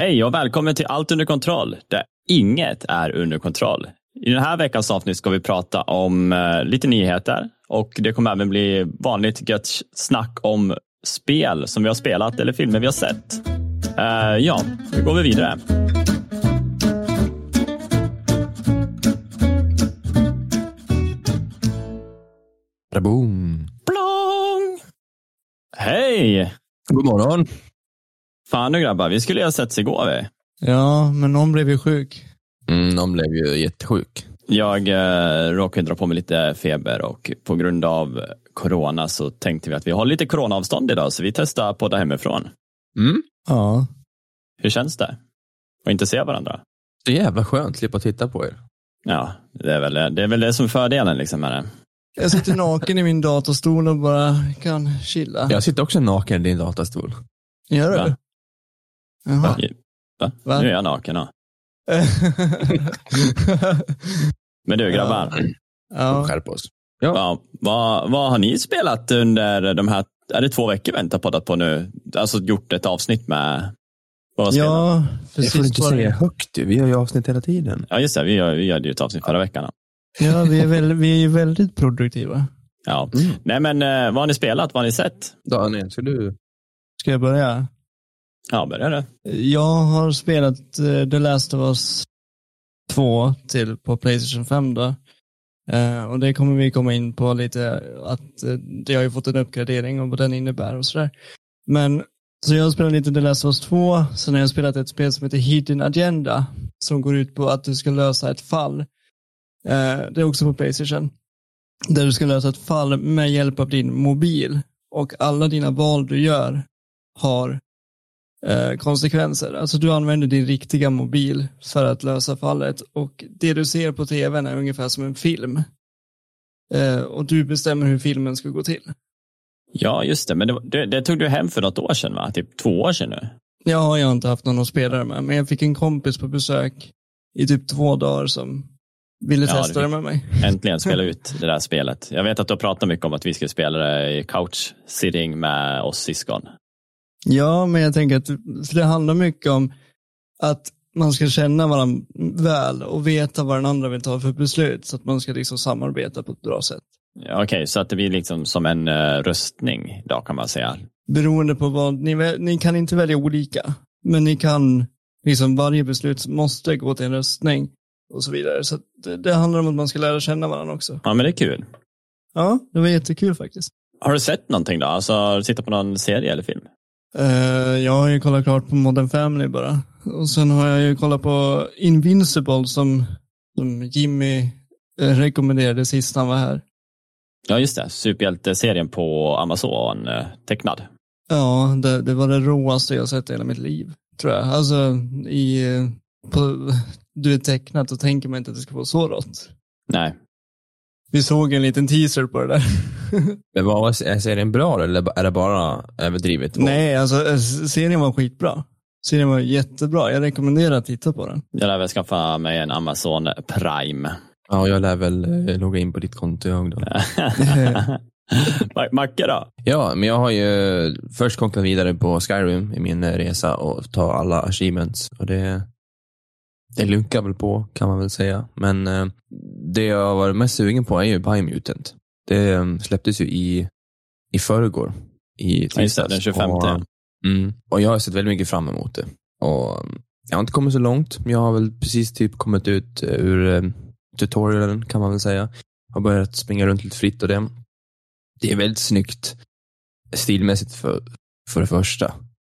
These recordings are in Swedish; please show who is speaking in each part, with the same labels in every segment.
Speaker 1: Hej och välkommen till Allt under kontroll, där inget är under kontroll. I den här veckans avsnitt ska vi prata om uh, lite nyheter och det kommer även bli vanligt gött snack om spel som vi har spelat eller filmer vi har sett. Uh, ja, nu går vi vidare.
Speaker 2: Boom.
Speaker 1: Blong! Hej!
Speaker 2: God morgon.
Speaker 1: Fan nu grabbar, vi skulle ju ha setts igår vi.
Speaker 3: Ja, men någon blev ju sjuk.
Speaker 2: Mm, någon blev ju jättesjuk.
Speaker 1: Jag eh, råkade dra på mig lite feber och på grund av corona så tänkte vi att vi har lite coronaavstånd idag så vi testar podda hemifrån.
Speaker 2: Mm.
Speaker 3: Ja.
Speaker 1: Hur känns det? Att inte se varandra?
Speaker 2: Det är jävla skönt att slippa titta på er.
Speaker 1: Ja, det är väl det, är väl det som är fördelen liksom med det.
Speaker 3: Jag sitter naken i min datorstol och bara kan chilla.
Speaker 2: Jag sitter också naken i din datastol.
Speaker 3: Gör
Speaker 1: Va?
Speaker 3: du? Jaha.
Speaker 1: Va?
Speaker 3: Va?
Speaker 1: Nu är jag naken. Ja. Men du grabbar,
Speaker 3: ja.
Speaker 2: Skärp oss.
Speaker 1: ja, vad, vad har ni spelat under de här, är det två veckor vi inte har poddat på nu? Alltså gjort ett avsnitt med vad
Speaker 3: ja,
Speaker 2: Det får du
Speaker 3: precis.
Speaker 2: inte säga högt du. Vi gör ju avsnitt hela tiden.
Speaker 1: Ja, just det, vi gör, vi gör ju ett avsnitt förra veckan.
Speaker 3: Ja, vi är, väl, vi är ju väldigt produktiva.
Speaker 1: Ja.
Speaker 2: Mm.
Speaker 1: Nej men eh, vad har ni spelat, vad har ni sett?
Speaker 2: Daniel, ska du?
Speaker 3: Ska jag börja?
Speaker 1: Ja, börja du.
Speaker 3: Jag har spelat eh, The Last of Us 2 till på Playstation 5 då. Eh, och det kommer vi komma in på lite, att eh, det har ju fått en uppgradering och vad den innebär och sådär. Men, så jag har spelat lite The Last of Us 2, sen har jag spelat ett spel som heter Hidden Agenda, som går ut på att du ska lösa ett fall. Det är också på Playstation. Där du ska lösa ett fall med hjälp av din mobil. Och alla dina val du gör har eh, konsekvenser. Alltså du använder din riktiga mobil för att lösa fallet och det du ser på tvn är ungefär som en film. Eh, och du bestämmer hur filmen ska gå till.
Speaker 1: Ja, just det. Men det, det, det tog du hem för något år sedan, va? Typ två år sedan nu.
Speaker 3: Ja, jag har inte haft någon att spela det med, men jag fick en kompis på besök i typ två dagar som ville
Speaker 1: Ja,
Speaker 3: testa
Speaker 1: det
Speaker 3: det med mig.
Speaker 1: Äntligen spela ut det där spelet. Jag vet att du har pratat mycket om att vi ska spela det i couch sitting med oss syskon.
Speaker 3: Ja, men jag tänker att det handlar mycket om att man ska känna varandra väl och veta vad den andra vill ta för beslut så att man ska liksom samarbeta på ett bra sätt.
Speaker 1: Ja, Okej, så att det blir liksom som en uh, röstning då kan man säga.
Speaker 3: beroende på vad, ni, ni kan inte välja olika, men ni kan, liksom varje beslut måste gå till en röstning och så vidare. Så det, det handlar om att man ska lära känna varandra också.
Speaker 1: Ja, men det är kul.
Speaker 3: Ja, det var jättekul faktiskt.
Speaker 1: Har du sett någonting då? Alltså, har du tittat på någon serie eller film?
Speaker 3: Eh, jag har ju kollat klart på Modern Family bara. Och sen har jag ju kollat på Invincible som, som Jimmy eh, rekommenderade sist han var här.
Speaker 1: Ja, just det. Superhjälteserien på Amazon, eh, tecknad.
Speaker 3: Ja, det, det var det råaste jag sett i hela mitt liv, tror jag. Alltså, i, på, du är tecknat och tänker man inte att det ska vara så rått.
Speaker 1: Nej,
Speaker 3: Vi såg en liten teaser på det där.
Speaker 2: Men vad, är serien bra eller är det bara överdrivet?
Speaker 3: Nej, alltså eh, serien var skitbra. Serien var jättebra. Jag rekommenderar att titta på den.
Speaker 1: jag lär väl skaffa mig en Amazon Prime.
Speaker 2: Ja, jag lär väl eh, logga in på ditt konto jag då.
Speaker 1: Ma- Macke då?
Speaker 2: Ja, men jag har ju först kommit vidare på Skyrim i min resa och ta alla achievements. Och det, det lunkar väl på, kan man väl säga. Men eh, det jag har varit mest sugen på är ju Biomutant. Det eh, släpptes ju i, i förrgår. I tisdags.
Speaker 1: den 25.
Speaker 2: Och, mm, och jag har sett väldigt mycket fram emot det. Och jag har inte kommit så långt, men jag har väl precis typ kommit ut eh, ur eh, tutorialen, kan man väl säga. Har börjat springa runt lite fritt och det. Det är väldigt snyggt stilmässigt för, för det första.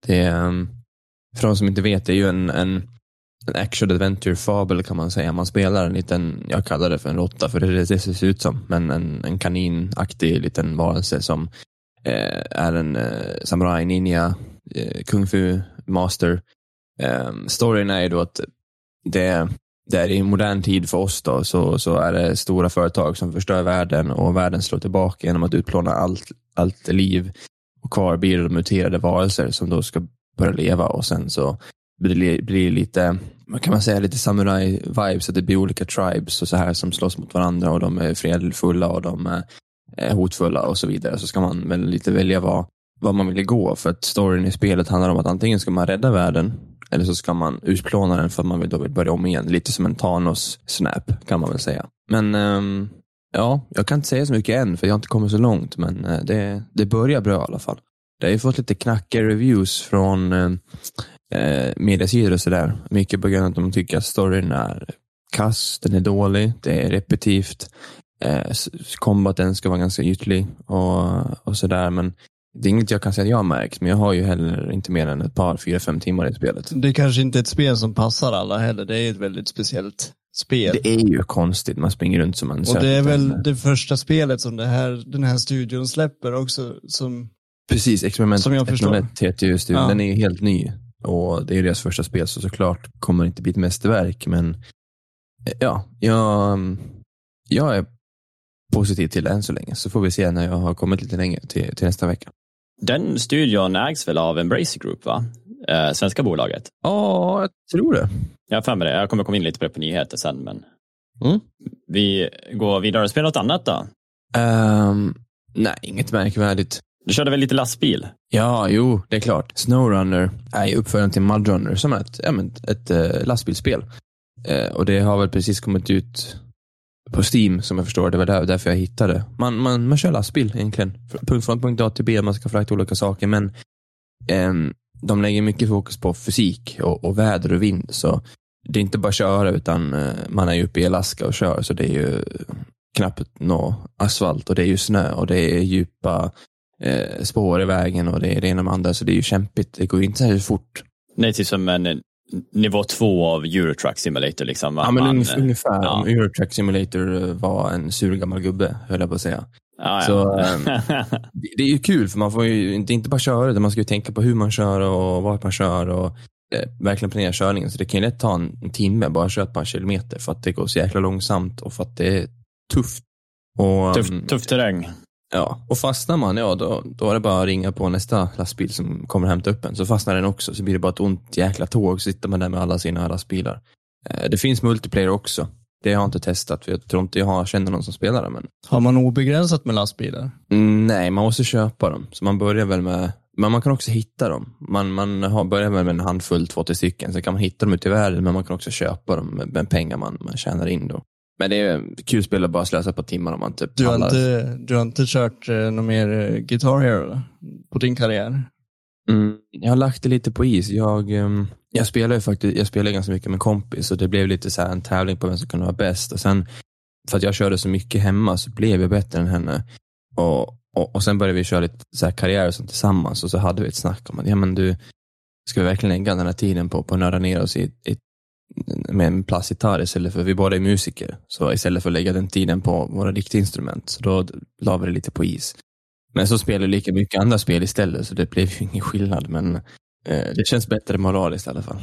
Speaker 2: Det um, för de som inte vet, det är ju en, en, en action adventure fabel kan man säga. Man spelar en liten, jag kallar det för en råtta för det är det det ser ut som, men en, en kaninaktig liten varelse som eh, är en eh, samurai ninja, eh, kung fu master. Eh, storyn är ju då att det, det är i modern tid för oss då, så, så är det stora företag som förstör världen och världen slår tillbaka genom att utplåna allt, allt liv. Och kvar blir det muterade varelser som då ska börja leva och sen så blir det blir lite, vad kan man säga, lite samurai-vibes, att det blir olika tribes och så här som slåss mot varandra och de är fredfulla och de är hotfulla och så vidare. Så ska man väl lite välja vad, vad man vill gå för att storyn i spelet handlar om att antingen ska man rädda världen eller så ska man utplåna den för att man vill, då vill börja om igen. Lite som en Thanos-snap kan man väl säga. Men um, ja, jag kan inte säga så mycket än för jag har inte kommit så långt, men uh, det, det börjar bra i alla fall. Det har ju fått lite knackiga reviews från uh, mediasidor och sådär. Mycket på grund av att de tycker att storyn är kass, den är dålig, det är repetitivt. Eh, combaten ska vara ganska ytlig och, och sådär. Men det är inget jag kan säga att jag har märkt, men jag har ju heller inte mer än ett par, fyra, fem timmar i spelet.
Speaker 3: Det är kanske inte är ett spel som passar alla heller. Det är ett väldigt speciellt spel.
Speaker 2: Det är ju konstigt, man springer runt som en
Speaker 3: Och det är väl det första spelet som här, den här studion släpper också. Som,
Speaker 2: Precis, Experiment
Speaker 3: som jag förstår.
Speaker 2: 101 heter ju studion.
Speaker 3: Ja.
Speaker 2: Den är ju helt ny. Och det är deras första spel, så såklart kommer det inte bli ett mästerverk, men eh, ja, jag, jag är positiv till det än så länge. Så får vi se när jag har kommit lite längre till, till nästa vecka.
Speaker 1: Den studion ägs väl av Embracer Group, va? Eh, svenska bolaget.
Speaker 2: Ja, jag tror det.
Speaker 1: Jag har för mig det. Jag kommer komma in lite på det på nyheter sen, men
Speaker 2: Mm.
Speaker 1: vi går vidare och spelar något annat då.
Speaker 2: Ehm, nej, inget märkvärdigt.
Speaker 1: Du körde väl lite lastbil?
Speaker 2: Ja, jo, det är klart. Snowrunner är uppföljaren till Mudrunner som är ett, ett, ett lastbilsspel. Eh, och det har väl precis kommit ut på Steam, som jag förstår det. var där, därför jag hittade. Man, man, man kör lastbil egentligen. Punkt från punkt A till B, man ska frakta olika saker, men eh, de lägger mycket fokus på fysik och, och väder och vind. Så det är inte bara köra, utan eh, man är ju uppe i Alaska och kör, så det är ju knappt nå asfalt och det är ju snö och det är djupa eh, spår i vägen och det är det ena med andra, så det är ju kämpigt. Det går ju inte särskilt fort.
Speaker 1: Det är typ som en nivå två av Eurotruck Simulator. Liksom.
Speaker 2: Ja, men
Speaker 1: Man, eh,
Speaker 2: ungefär.
Speaker 1: ja.
Speaker 2: Om Eurotrack Simulator var en sur gammal gubbe, höll jag på att säga.
Speaker 1: ja,
Speaker 2: Så,
Speaker 1: ja.
Speaker 2: ehm, Det, det är ju kul, för man får ju inte, inte bara köra, utan man ska ju tänka på hur man kör och vart man kör och eh, verkligen planera körningen. Så det kan ju lätt ta en, timme bara att köra ett par kilometer för att det går så jäkla långsamt och för att det är tufft. Och,
Speaker 1: tuff,
Speaker 2: ehm,
Speaker 1: tuff terräng.
Speaker 2: Ja, och fastnar man, ja då, då är det bara att ringa på nästa lastbil som kommer hämta upp en. Så fastnar den också, så blir det bara ett ont jäkla tåg, så sitter man där med alla sina lastbilar. Eh, Det finns multiplayer också. Det har jag inte testat, för jag tror inte jag har, känner någon som spelar det. Men
Speaker 3: Har man obegränsat med lastbilar?
Speaker 2: Mm, nej, man måste köpa dem. Så man börjar väl med, men man kan också hitta dem. Man, man har, börjar väl med en handfull, två, tre stycken. Sen kan man hitta dem ute i världen, men man kan också köpa dem med, med pengar man, man tjänar in då. Men det är kul spel att bara slösa på timmar om man typ
Speaker 3: Du har
Speaker 2: pallar.
Speaker 3: inte, du har inte kört eh, någon mer eh, Guitar Hero på din karriär?
Speaker 2: Mm, jag har lagt det lite på is. Jag, ehm, jag spelar ju faktiskt jag spelar ganska mycket med kompis och det blev lite så här en tävling på vem som kunde vara bäst. Och sen, för att jag körde så mycket hemma så blev jag bättre än henne. Och, och, och sen började vi köra lite så här karriär och sånt tillsammans och så hade vi ett snack om att ja, men du, ska vi verkligen lägga den här tiden på, på att nörda ner oss i, i, med en plastgitarr istället för, vi båda är musiker. Så istället för att lägga den tiden på våra riktiga instrument, så då la vi det lite på is. Men så spelar vi lika mycket andra spel istället, så det blev ju ingen skillnad. Men eh, det känns bättre moraliskt i alla fall.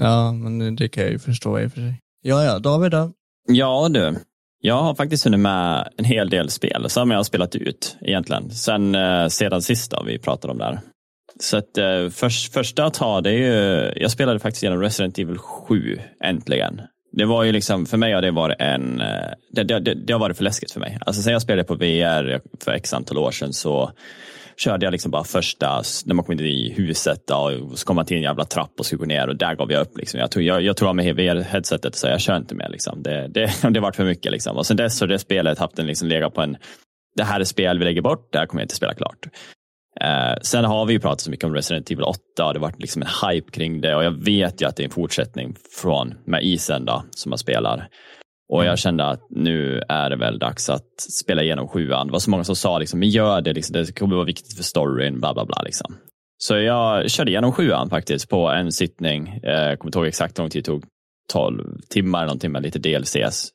Speaker 3: Ja, men det kan jag ju förstå i och för sig. Ja, ja, David då?
Speaker 1: Ja du, jag har faktiskt hunnit med en hel del spel som jag har spelat ut egentligen. Sen, eh, sedan sist då, vi pratade om det här. Så att, eh, första att ta, det är ju, jag spelade faktiskt genom Resident Evil 7 äntligen. Det var ju liksom, för mig har det varit en, eh, det, det, det, det har varit för läskigt för mig. Alltså sen jag spelade på VR för x antal år sedan så körde jag liksom bara första, när man kom in i huset då, och så kom man till en jävla trapp och skulle gå ner och där gav jag upp. Liksom. Jag, tog, jag, jag tog av mig VR-headsetet så jag kör inte mer. Liksom. Det, det, det varit för mycket. Liksom. Och sen dess har det spelet haft en liksom legat på en, det här är spel vi lägger bort, det här kommer jag inte spela klart. Eh, sen har vi ju pratat så mycket om Resident Evil 8 och det har varit liksom en hype kring det och jag vet ju att det är en fortsättning från med isen då, som man spelar. Och jag kände att nu är det väl dags att spela igenom sjuan. Det var så många som sa liksom, men gör det, liksom, det kommer vara viktigt för storyn, bla bla bla. Liksom. Så jag körde igenom sjuan faktiskt på en sittning. Eh, Jag kommer inte ihåg exakt hur lång tid det tog, 12 timmar någonting med lite DLCs.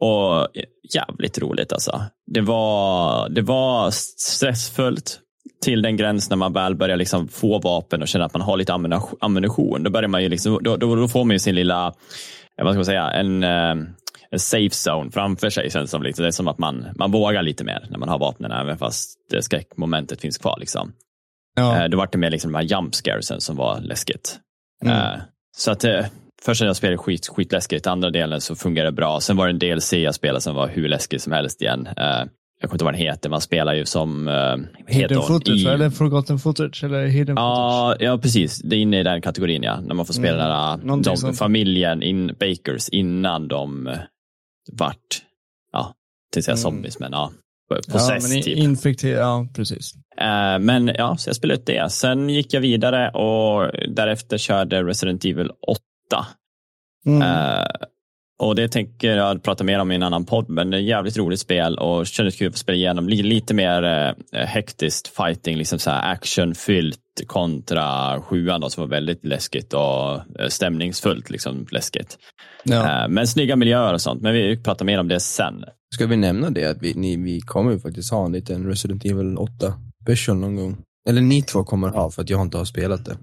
Speaker 1: Och jävligt roligt alltså. Det var, det var stressfullt till den gräns när man väl börjar liksom få vapen och känna att man har lite ammunition-. Då, börjar man ju liksom, då, då, då får man ju sin lilla, eh, vad ska man säga, en, eh, en safe zone framför sig. Känns som, liksom. Det är som att man, man vågar lite mer när man har vapnen, även fast det skräckmomentet finns kvar. Liksom.
Speaker 3: Ja.
Speaker 1: Eh, Då var det mer liksom de här jump scaresen som var läskigt.
Speaker 3: Mm.
Speaker 1: Så att första delen jag spelade skit, skitläskigt, andra delen så fungerade det bra. Sen var det en DLC jag spelade som var hur läskig som helst igen. Eh, jag kommer inte ihåg vad den heter, man spelar ju som... Uh,
Speaker 3: hidden footage, i... eller forgotten footage, eller hidden
Speaker 1: ja,
Speaker 3: footage.
Speaker 1: Ja, precis. Det är inne i den kategorin, ja. När man får spela mm. där, de, familjen, in, Bakers, innan de uh, vart, ja, till säga mm. zombies, men ja, possess ja, typ.
Speaker 3: Infekterad, ja precis.
Speaker 1: Uh, men ja, så jag spelade ut det. Sen gick jag vidare och därefter körde Resident Evil 8. Mm. Uh, och det tänker jag prata mer om i en annan podd, men det är ett jävligt roligt spel och kändes kul att spela igenom. Lite mer eh, hektiskt fighting, liksom så här actionfyllt kontra sjuan då, som var väldigt läskigt och eh, stämningsfullt, liksom läskigt. Ja. Eh, men snygga miljöer och sånt, men vi pratar mer om det sen.
Speaker 2: Ska vi nämna det att vi, ni, vi kommer ju faktiskt ha en liten Resident Evil 8 special någon gång? Eller ni två kommer ha, för att jag inte har spelat det.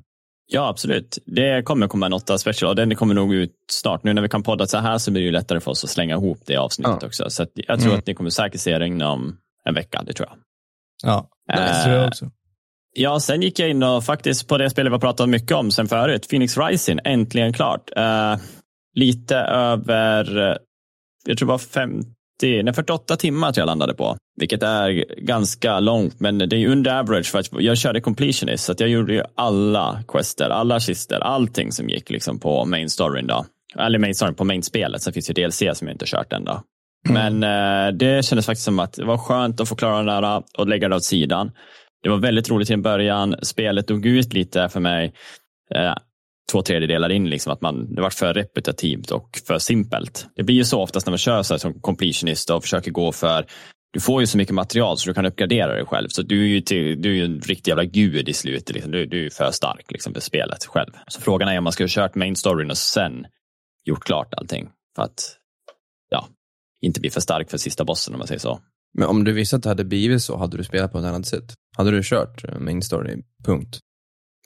Speaker 1: Ja, absolut. Det kommer komma en 8 special och den kommer nog ut snart. Nu när vi kan podda så här så blir det lättare för oss att slänga ihop det avsnittet ja. också. Så jag tror mm. att ni kommer säkert se det inom en vecka, det tror jag.
Speaker 3: Ja, det äh, tror jag också.
Speaker 1: Ja, sen gick jag in och faktiskt på det spelet vi har pratat mycket om sen förut, Phoenix Rising, äntligen klart. Uh, lite över, jag tror det var 50, nej 48 timmar tror jag landade på. Vilket är ganska långt, men det är under average för att jag körde completionist. Så att jag gjorde ju alla quester, alla kister, allting som gick liksom på main storyn. Då. Eller main storyn på main-spelet. Sen finns ju DLC som jag inte kört än. Då. Mm. Men eh, det kändes faktiskt som att det var skönt att få klara det där och lägga det åt sidan. Det var väldigt roligt i början. Spelet dog ut lite för mig. Eh, två tredjedelar in, liksom, att man, det var för repetitivt och för simpelt. Det blir ju så oftast när man kör så här som completionist och försöker gå för du får ju så mycket material så du kan uppgradera dig själv. Så du är ju, till, du är ju en riktig jävla gud i slutet. Liksom. Du, du är för stark liksom, för spelet själv. Så frågan är om man ska ha kört main storyn och sen gjort klart allting. För att ja, inte bli för stark för sista bossen om man säger så.
Speaker 2: Men om du visste att det hade blivit så, hade du spelat på ett annat sätt? Hade du kört main story, punkt?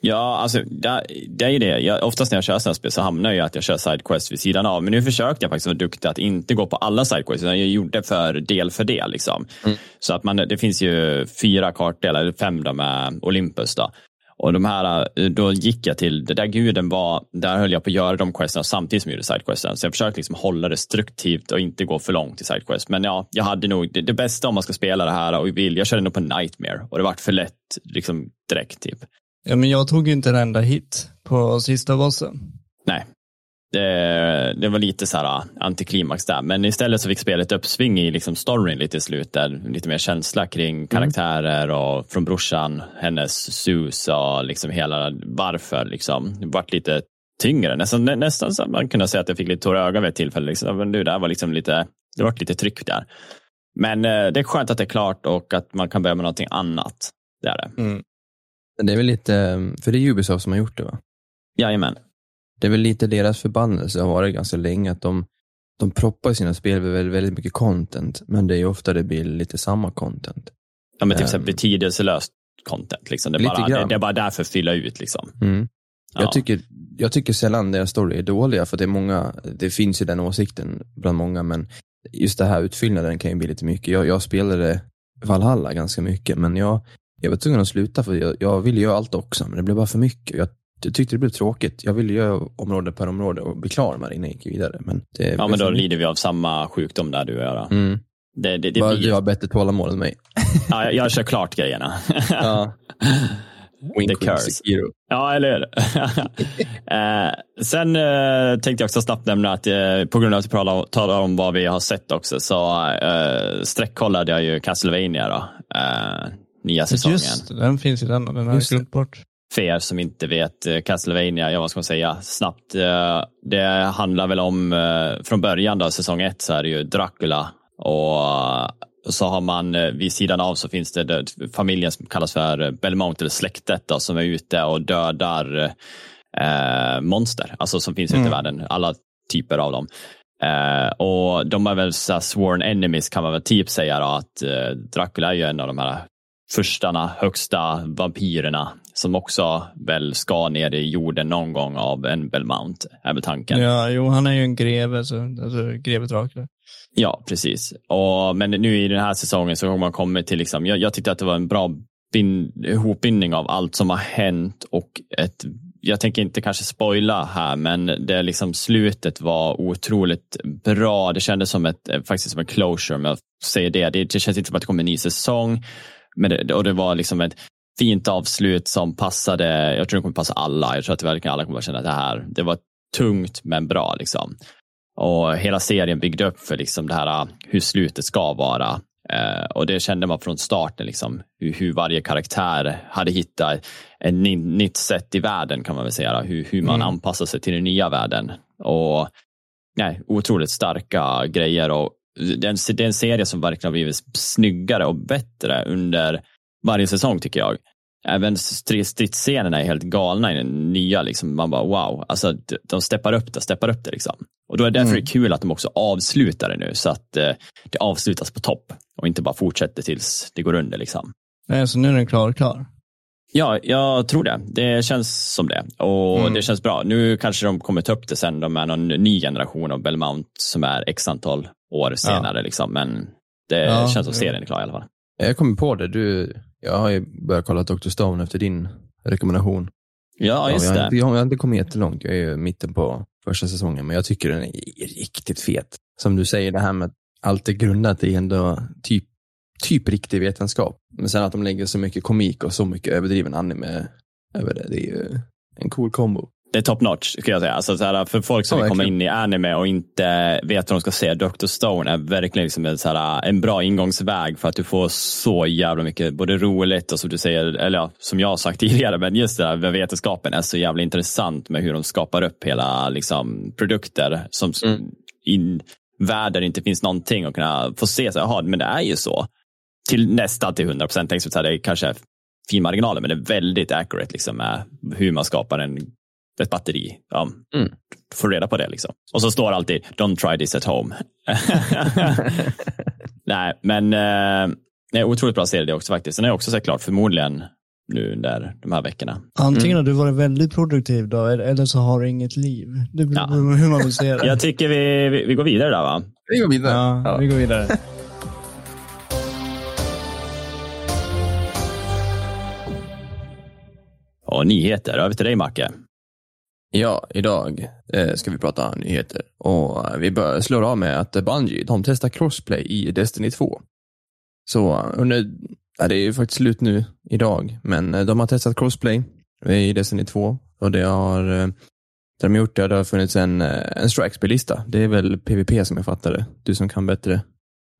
Speaker 1: Ja, alltså det, det är ju det. Jag, oftast när jag kör spel så hamnar jag att jag kör sidequest vid sidan av. Men nu försökte jag faktiskt vara duktig att inte gå på alla sidequests, utan jag gjorde för del för del. Liksom. Mm. Så att man, det finns ju fyra kartdelar, eller fem då med Olympus. Då. Och de här, då gick jag till, det där guden var, där höll jag på att göra de questerna samtidigt som jag gjorde sidequesten. Så jag försökte liksom hålla det struktivt och inte gå för långt i sidequest. Men ja, jag hade nog, det, det, bästa om man ska spela det här och vill, jag körde nog på Nightmare och det vart för lätt liksom direkt. Typ.
Speaker 3: Ja, men jag tog ju inte en enda hit på sista bossen.
Speaker 1: Nej, det, det, var lite så här ah, antiklimax där, men istället så fick spelet uppsving i liksom storyn lite i slutet. Lite mer känsla kring mm. karaktärer mm. och från brorsan, hennes sus och liksom hela varför. Liksom. Det vart lite tyngre, nästan, nästan så man kunde säga att jag fick lite tårar ögat vid ett tillfälle. Liksom. Men det där var liksom lite, det var lite tryck där. Men eh, det är skönt att det är klart och att man kan börja med någonting annat. Det är det. Mm.
Speaker 2: Det är väl lite, för det är Ubisoft som har gjort det va?
Speaker 1: Jajamän.
Speaker 2: Det är väl lite deras förbannelse har varit ganska länge att de, de proppar sina spel med väldigt, väldigt mycket content, men det är ofta det blir lite samma content.
Speaker 1: Ja, men typ um, betydelselöst content. Liksom. Det, är bara, det, det, är bara där för att fylla ut. Liksom.
Speaker 2: Mm. Ja. Jag, tycker, jag tycker sällan deras story är dåliga, för det är många, det finns ju den åsikten bland många, men just det här utfyllnaden kan ju bli lite mycket. Jag, jag spelade Valhalla ganska mycket, men jag, jag var tvungen att sluta för jag, jag ville göra allt också, men det blev bara för mycket. Jag, jag tyckte det blev tråkigt. Jag ville göra område per område och bli klar med det innan jag gick vidare. Men det
Speaker 1: ja, men då lider vi av samma sjukdom där du och jag.
Speaker 2: Mm. Det, det, det blir... Du har bättre tålamod än mig.
Speaker 1: ja, jag, jag kör klart grejerna. ja.
Speaker 2: Wink, The curse.
Speaker 1: Ja, eller hur? eh, sen eh, tänkte jag också snabbt nämna att eh, på grund av att vi talar om vad vi har sett också så eh, sträckkollade jag ju Castlevania då. Nya säsongen. Just
Speaker 3: den finns ju den den har jag glömt bort.
Speaker 1: För er som inte vet, eh, Castlevania, ja vad ska man säga, snabbt. Eh, det handlar väl om, eh, från början då, säsong ett så är det ju Dracula och så har man vid sidan av så finns det familjen som kallas för Belmont eller släktet då, som är ute och dödar eh, monster, alltså som finns mm. ute i mm. världen, alla typer av dem. Eh, och de är väl så sworn enemies kan man väl typ säga då, att eh, Dracula är ju en av de här förstarna, högsta vampyrerna som också väl ska ner i jorden någon gång av en Belmount, är väl tanken.
Speaker 3: Ja, jo, han är ju en greve, så, alltså greve Dracula.
Speaker 1: Ja, precis. Och, men nu i den här säsongen så har man kommit till, liksom, jag, jag tyckte att det var en bra bin, ihopbindning av allt som har hänt och ett jag tänker inte kanske spoila här, men det liksom slutet var otroligt bra. Det kändes som ett, faktiskt som en closure, om jag säger det. Det, det känns inte som att det kommer en ny säsong. Men det, och det var liksom ett fint avslut som passade, jag tror det kommer passa alla. Jag tror att verkligen alla kommer att känna att det här, det var tungt men bra. Liksom. Och hela serien byggde upp för liksom det här hur slutet ska vara. Eh, och det kände man från starten, liksom, hur, hur varje karaktär hade hittat ett nytt sätt i världen kan man väl säga. Hur, hur man mm. anpassar sig till den nya världen. Och nej, Otroligt starka grejer och det är, en, serie som verkligen har blivit snyggare och bättre under varje säsong tycker jag. Även stridsscenerna är helt galna i den nya. Liksom. Man bara wow, alltså, de steppar upp det, steppar upp det. Liksom. Och då är det därför mm. det är kul att de också avslutar det nu, så att eh, det avslutas på topp och inte bara fortsätter tills det går under. Liksom.
Speaker 3: Nej, så nu är den klar, klar?
Speaker 1: Ja, jag tror det. Det känns som det. Och mm. det känns bra. Nu kanske de kommer ta upp det sen de är någon ny generation av Belmount som är x antal år senare. Ja. Liksom. Men det ja, känns som serien är klar i alla fall.
Speaker 2: Jag kommer på det. Du, jag har ju börjat kolla Dr. Stone efter din rekommendation.
Speaker 1: Ja, just
Speaker 2: ja,
Speaker 1: jag,
Speaker 2: det. Jag har inte kommit jättelångt. Jag är ju mitten på första säsongen, men jag tycker den är riktigt fet. Som du säger, det här med att allt är grundat i ändå typ, typ riktig vetenskap. Men sen att de lägger så mycket komik och så mycket överdriven anime över det, det är ju en cool kombo
Speaker 1: det är top notch, skulle jag säga. Alltså, så här, för folk som ja, vill komma in i anime och inte vet vad de ska se, Dr. Stone är verkligen liksom en, så här, en bra ingångsväg för att du får så jävla mycket, både roligt och som du säger, eller ja, som jag har sagt tidigare, men just det här med vetenskapen är så jävla intressant med hur de skapar upp hela liksom, produkter som mm. in värld där det inte finns någonting och kunna få se, så, jaha, men det är ju så. Till nästan till 100 procent, det är kanske fin marginaler, men det är väldigt accurate liksom, med hur man skapar en ett batteri. Ja, mm. Får reda på det liksom. Och så står alltid, don't try this at home. Nej, men eh, är otroligt bra serie det också faktiskt. Den är också sett klart förmodligen nu under de här veckorna.
Speaker 3: Antingen mm. har du varit väldigt produktiv då, eller så har du inget liv. Det beror på ja. hur man vill se det.
Speaker 1: Jag tycker vi, vi, vi, går vidare där va?
Speaker 2: Vi går vidare.
Speaker 3: Ja, ja. vi går vidare.
Speaker 1: Och nyheter, över till dig Macke.
Speaker 2: Ja, idag eh, ska vi prata nyheter och vi börjar slå av med att Bungie, de testar crossplay i Destiny 2. Så under, ja, det är ju faktiskt slut nu idag, men eh, de har testat crossplay i Destiny 2 och det har, eh, det de gjort det, det har funnits en, eh, en strikespel-lista. Det är väl PVP som jag fattar det, du som kan bättre.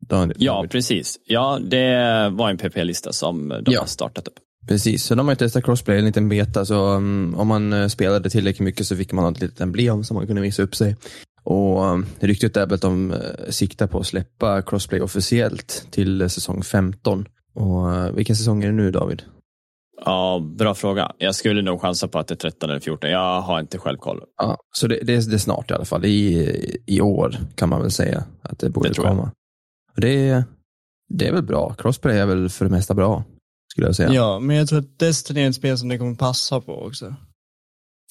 Speaker 1: Daniel. Ja, precis. Ja, det var en PVP-lista som de ja. har startat upp.
Speaker 2: Precis, så de har ju testat crossplay, en liten beta, så um, om man uh, spelade tillräckligt mycket så fick man ett litet emblem som man kunde visa upp sig. Och um, Ryktet är att de uh, siktar på att släppa crossplay officiellt till uh, säsong 15. Och uh, Vilken säsong är det nu David?
Speaker 1: Ja, bra fråga. Jag skulle nog chansa på att det är 13 eller 14. Jag har inte själv koll.
Speaker 2: Ja, så det, det, är, det är snart i alla fall. I, I år kan man väl säga att det borde det komma. Det, det är väl bra. Crossplay är väl för det mesta bra skulle jag säga.
Speaker 3: Ja, men jag tror att Destiny är ett spel som det kommer passa på också.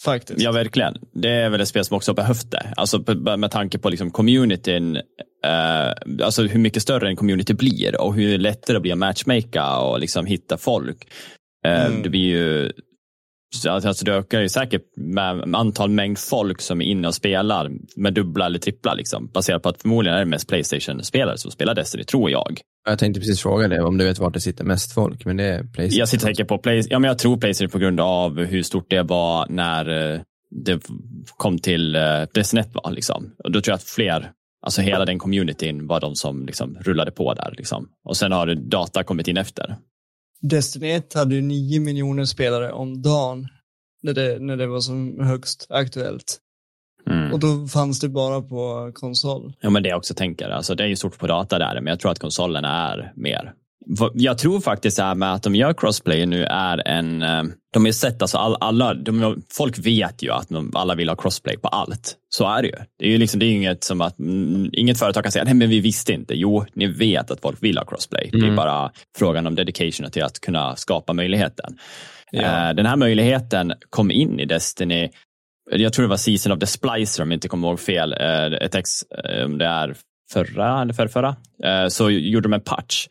Speaker 3: Faktiskt.
Speaker 1: Ja, verkligen. Det är väl ett spel som också har behövt det. Alltså med tanke på liksom communityn, eh, alltså hur mycket större en community blir och hur lättare det blir att matchmaka och liksom hitta folk. Eh, mm. Det blir ju Alltså det ökar ju säkert med antal mängd folk som är inne och spelar med dubbla eller trippla liksom. Baserat på att förmodligen är det mest Playstation-spelare som spelar Destiny, tror jag.
Speaker 2: Jag tänkte precis fråga dig om du vet vart det sitter mest folk, men det är Playstation.
Speaker 1: Jag sitter på Playstation. Ja, men jag tror Playstation på grund av hur stort det var när eh, det kom till eh, Destiny 1 var. Liksom. Och då tror jag att fler, alltså hela den communityn var de som liksom rullade på där. Liksom. Och sen har data kommit in efter.
Speaker 3: Destiny 1 hade ju 9 miljoner spelare om dagen när det, när det var som högst aktuellt. Mm. Och då fanns det bara på konsol.
Speaker 1: Ja, men det jag också tänker, alltså det är ju stort på data där, men jag tror att konsolen är mer. Jag tror faktiskt här med att de gör crossplay nu är en, eh, de har sett, alltså all, alla, de, folk vet ju att de, alla vill ha crossplay på allt. Så är det ju. Det är ju liksom, det är inget som att, mm, inget företag kan säga, nej men vi visste inte. Jo, ni vet att folk vill ha crossplay. Mm. Det är mm. bara frågan om dedication till att kunna skapa möjligheten. Ja. Eh, den här möjligheten kom in i Destiny jag tror det var Season of the Splicer om jag inte kommer ihåg fel, eh, ett ex, eh, om det är förra eller förra, förra, så gjorde de en patch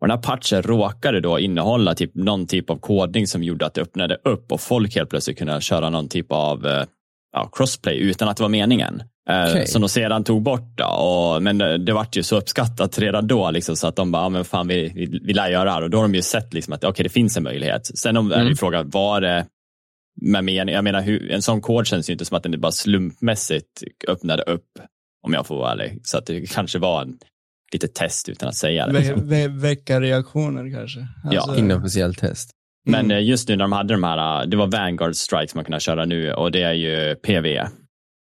Speaker 1: Och den här patchen råkade då innehålla typ någon typ av kodning som gjorde att det öppnade upp och folk helt plötsligt kunde köra någon typ av eh, ja, crossplay utan att det var meningen. Eh,
Speaker 2: Okej.
Speaker 1: Som de sedan tog bort. Då. Och, men det, vart ju så uppskattat redan då liksom, så att de bara, ja, men fan vi, vi, vi lär göra det här. Och då har de ju sett liksom, att okay, det finns en möjlighet. Sen om, är det ju
Speaker 2: Mm.
Speaker 1: frågan, var det med mening? Jag menar, hur, en sån kod känns ju inte som att den bara slumpmässigt öppnade upp, om jag får vara ärlig. Så att det kanske var en lite test utan att säga det.
Speaker 3: Ve
Speaker 1: Liksom.
Speaker 3: ve väcka reaktioner kanske. Alltså,
Speaker 2: Inofficiell test.
Speaker 1: Men
Speaker 3: mm.
Speaker 1: eh, just nu när de hade de här, det var Vanguard Strikes man kunde köra nu och det är ju PV.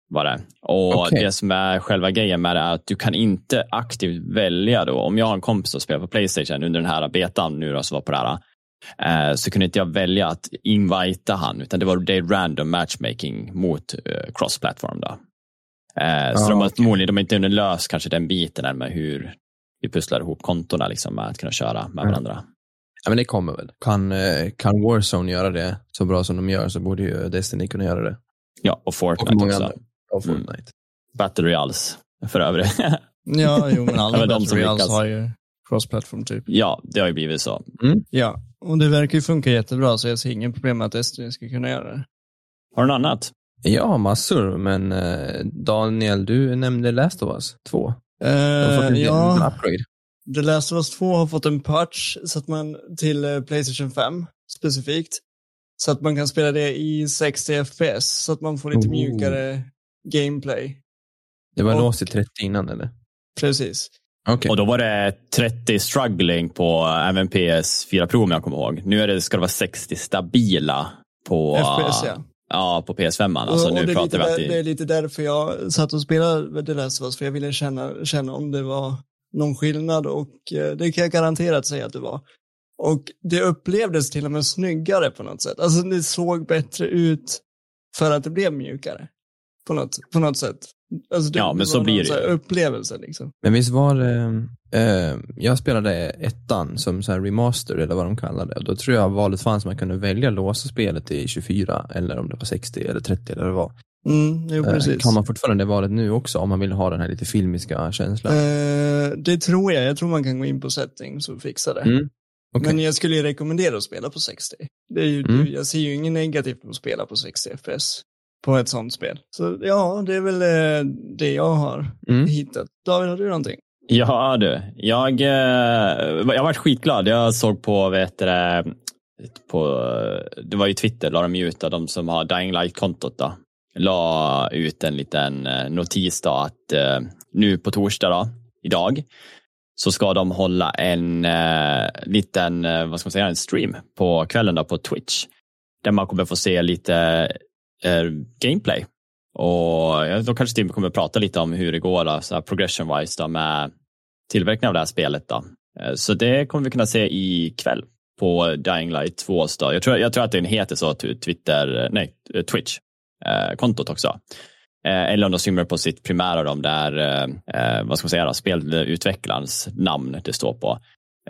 Speaker 1: Var det. Och
Speaker 2: Okej.
Speaker 1: det som är själva grejen med det är att du kan inte aktivt välja då. Om jag har en kompis som spelar på Playstation under den här betan nu då, som var på det här. Eh, Så kunde inte jag välja att invita han, utan det var det random matchmaking mot eh, cross-platform. Då. Eh, Så
Speaker 2: Ah,
Speaker 1: de har förmodligen de har inte hunnit löst kanske den biten där med hur vi pusslar ihop kontona liksom, med att kunna köra med
Speaker 2: Mm.
Speaker 1: varandra.
Speaker 2: Ja, men det kommer väl. Kan, kan Warzone göra det så bra som de gör så borde ju Destiny kunna göra det.
Speaker 1: Ja, och
Speaker 2: Och
Speaker 1: Fortnite
Speaker 2: många
Speaker 1: också.
Speaker 2: andra. Och
Speaker 1: Mm.
Speaker 2: Fortnite.
Speaker 1: Battle Royals för övrigt.
Speaker 3: Ja, jo men alla
Speaker 1: de
Speaker 3: Battle Royals har ju cross-platform typ.
Speaker 1: ja, det har ju blivit så.
Speaker 3: Ja, och det verkar ju funka jättebra så jag ser ingen problem med att Destiny ska kunna göra det.
Speaker 1: Har du något annat?
Speaker 2: Ja, massor. Men eh, Daniel, du nämnde Last of Us 2. De har fått en,
Speaker 3: ja,
Speaker 2: upgrade.
Speaker 3: The Last of Us 2 har fått en patch så att man, till eh, Playstation 5 specifikt. Så att man kan spela det i 60 FPS så att man får lite
Speaker 2: Oh.
Speaker 3: mjukare gameplay.
Speaker 2: Det var låst till 30 innan eller?
Speaker 3: Precis.
Speaker 2: Okej.
Speaker 1: Och då var det 30 struggling på även PS4 Pro om jag kommer ihåg. Nu är det, ska det vara 60 stabila på,
Speaker 3: FPS ja.
Speaker 1: ja, på PS5. Alltså,
Speaker 3: och, och det, är lite där, det är lite därför jag satt och spelade The Last of Us, för jag ville känna, känna om det var någon skillnad och eh, det kan jag garanterat säga att det var. Och det upplevdes till och med snyggare på något sätt. Alltså det såg bättre ut för att det blev mjukare. På något, på något sätt. Alltså, det,
Speaker 1: Ja, men
Speaker 3: det
Speaker 1: så blir det
Speaker 3: så här
Speaker 1: ju.
Speaker 3: upplevelse liksom.
Speaker 2: Men visst var det, eh, jag spelade ettan som så här remaster eller vad de kallar det. Och då tror jag valet fanns man kunde välja låsa spelet i 24 eller om det var 60 eller 30 eller vad det var.
Speaker 3: Mm, jo,
Speaker 2: Eh,
Speaker 3: precis.
Speaker 2: kan man fortfarande det valet nu också om man vill ha den här lite filmiska känslan?
Speaker 3: Eh, det tror jag. Jag tror man kan gå in på settings och fixa det.
Speaker 2: Mm. Okej.
Speaker 3: Men jag skulle ju rekommendera att spela på 60. Det är ju,
Speaker 2: Mm.
Speaker 3: Jag ser ju inget negativt med att spela på 60 FPS på ett sånt spel. Så ja, det är väl eh, det jag har
Speaker 2: Mm.
Speaker 3: hittat. David, har du någonting?
Speaker 1: Ja du, jag, eh, jag varit skitglad. Jag såg på, vet du, det, på, det var ju Twitter, la de ut, de som har Dying Light-kontot då, la ut en liten eh, notis då att eh, nu på torsdag då, idag, så ska de hålla en eh, liten, vad ska man säga, en stream på kvällen då på Twitch. Där man kommer få se lite Eh, gameplay. Och då kanske Tim kommer prata lite om hur det går då, så här progression-wise då, med tillverkningen av det här spelet. Då. Eh, så det kommer vi kunna se ikväll på Dying Light 2. Då. Jag, tror, jag tror att den heter så, Twitter, nej, eh, Twitch-kontot eh, också. Eh, Eller om de streamar på sitt primära, de där, eh, vad ska man säga, då, spelutvecklarens namn det står på.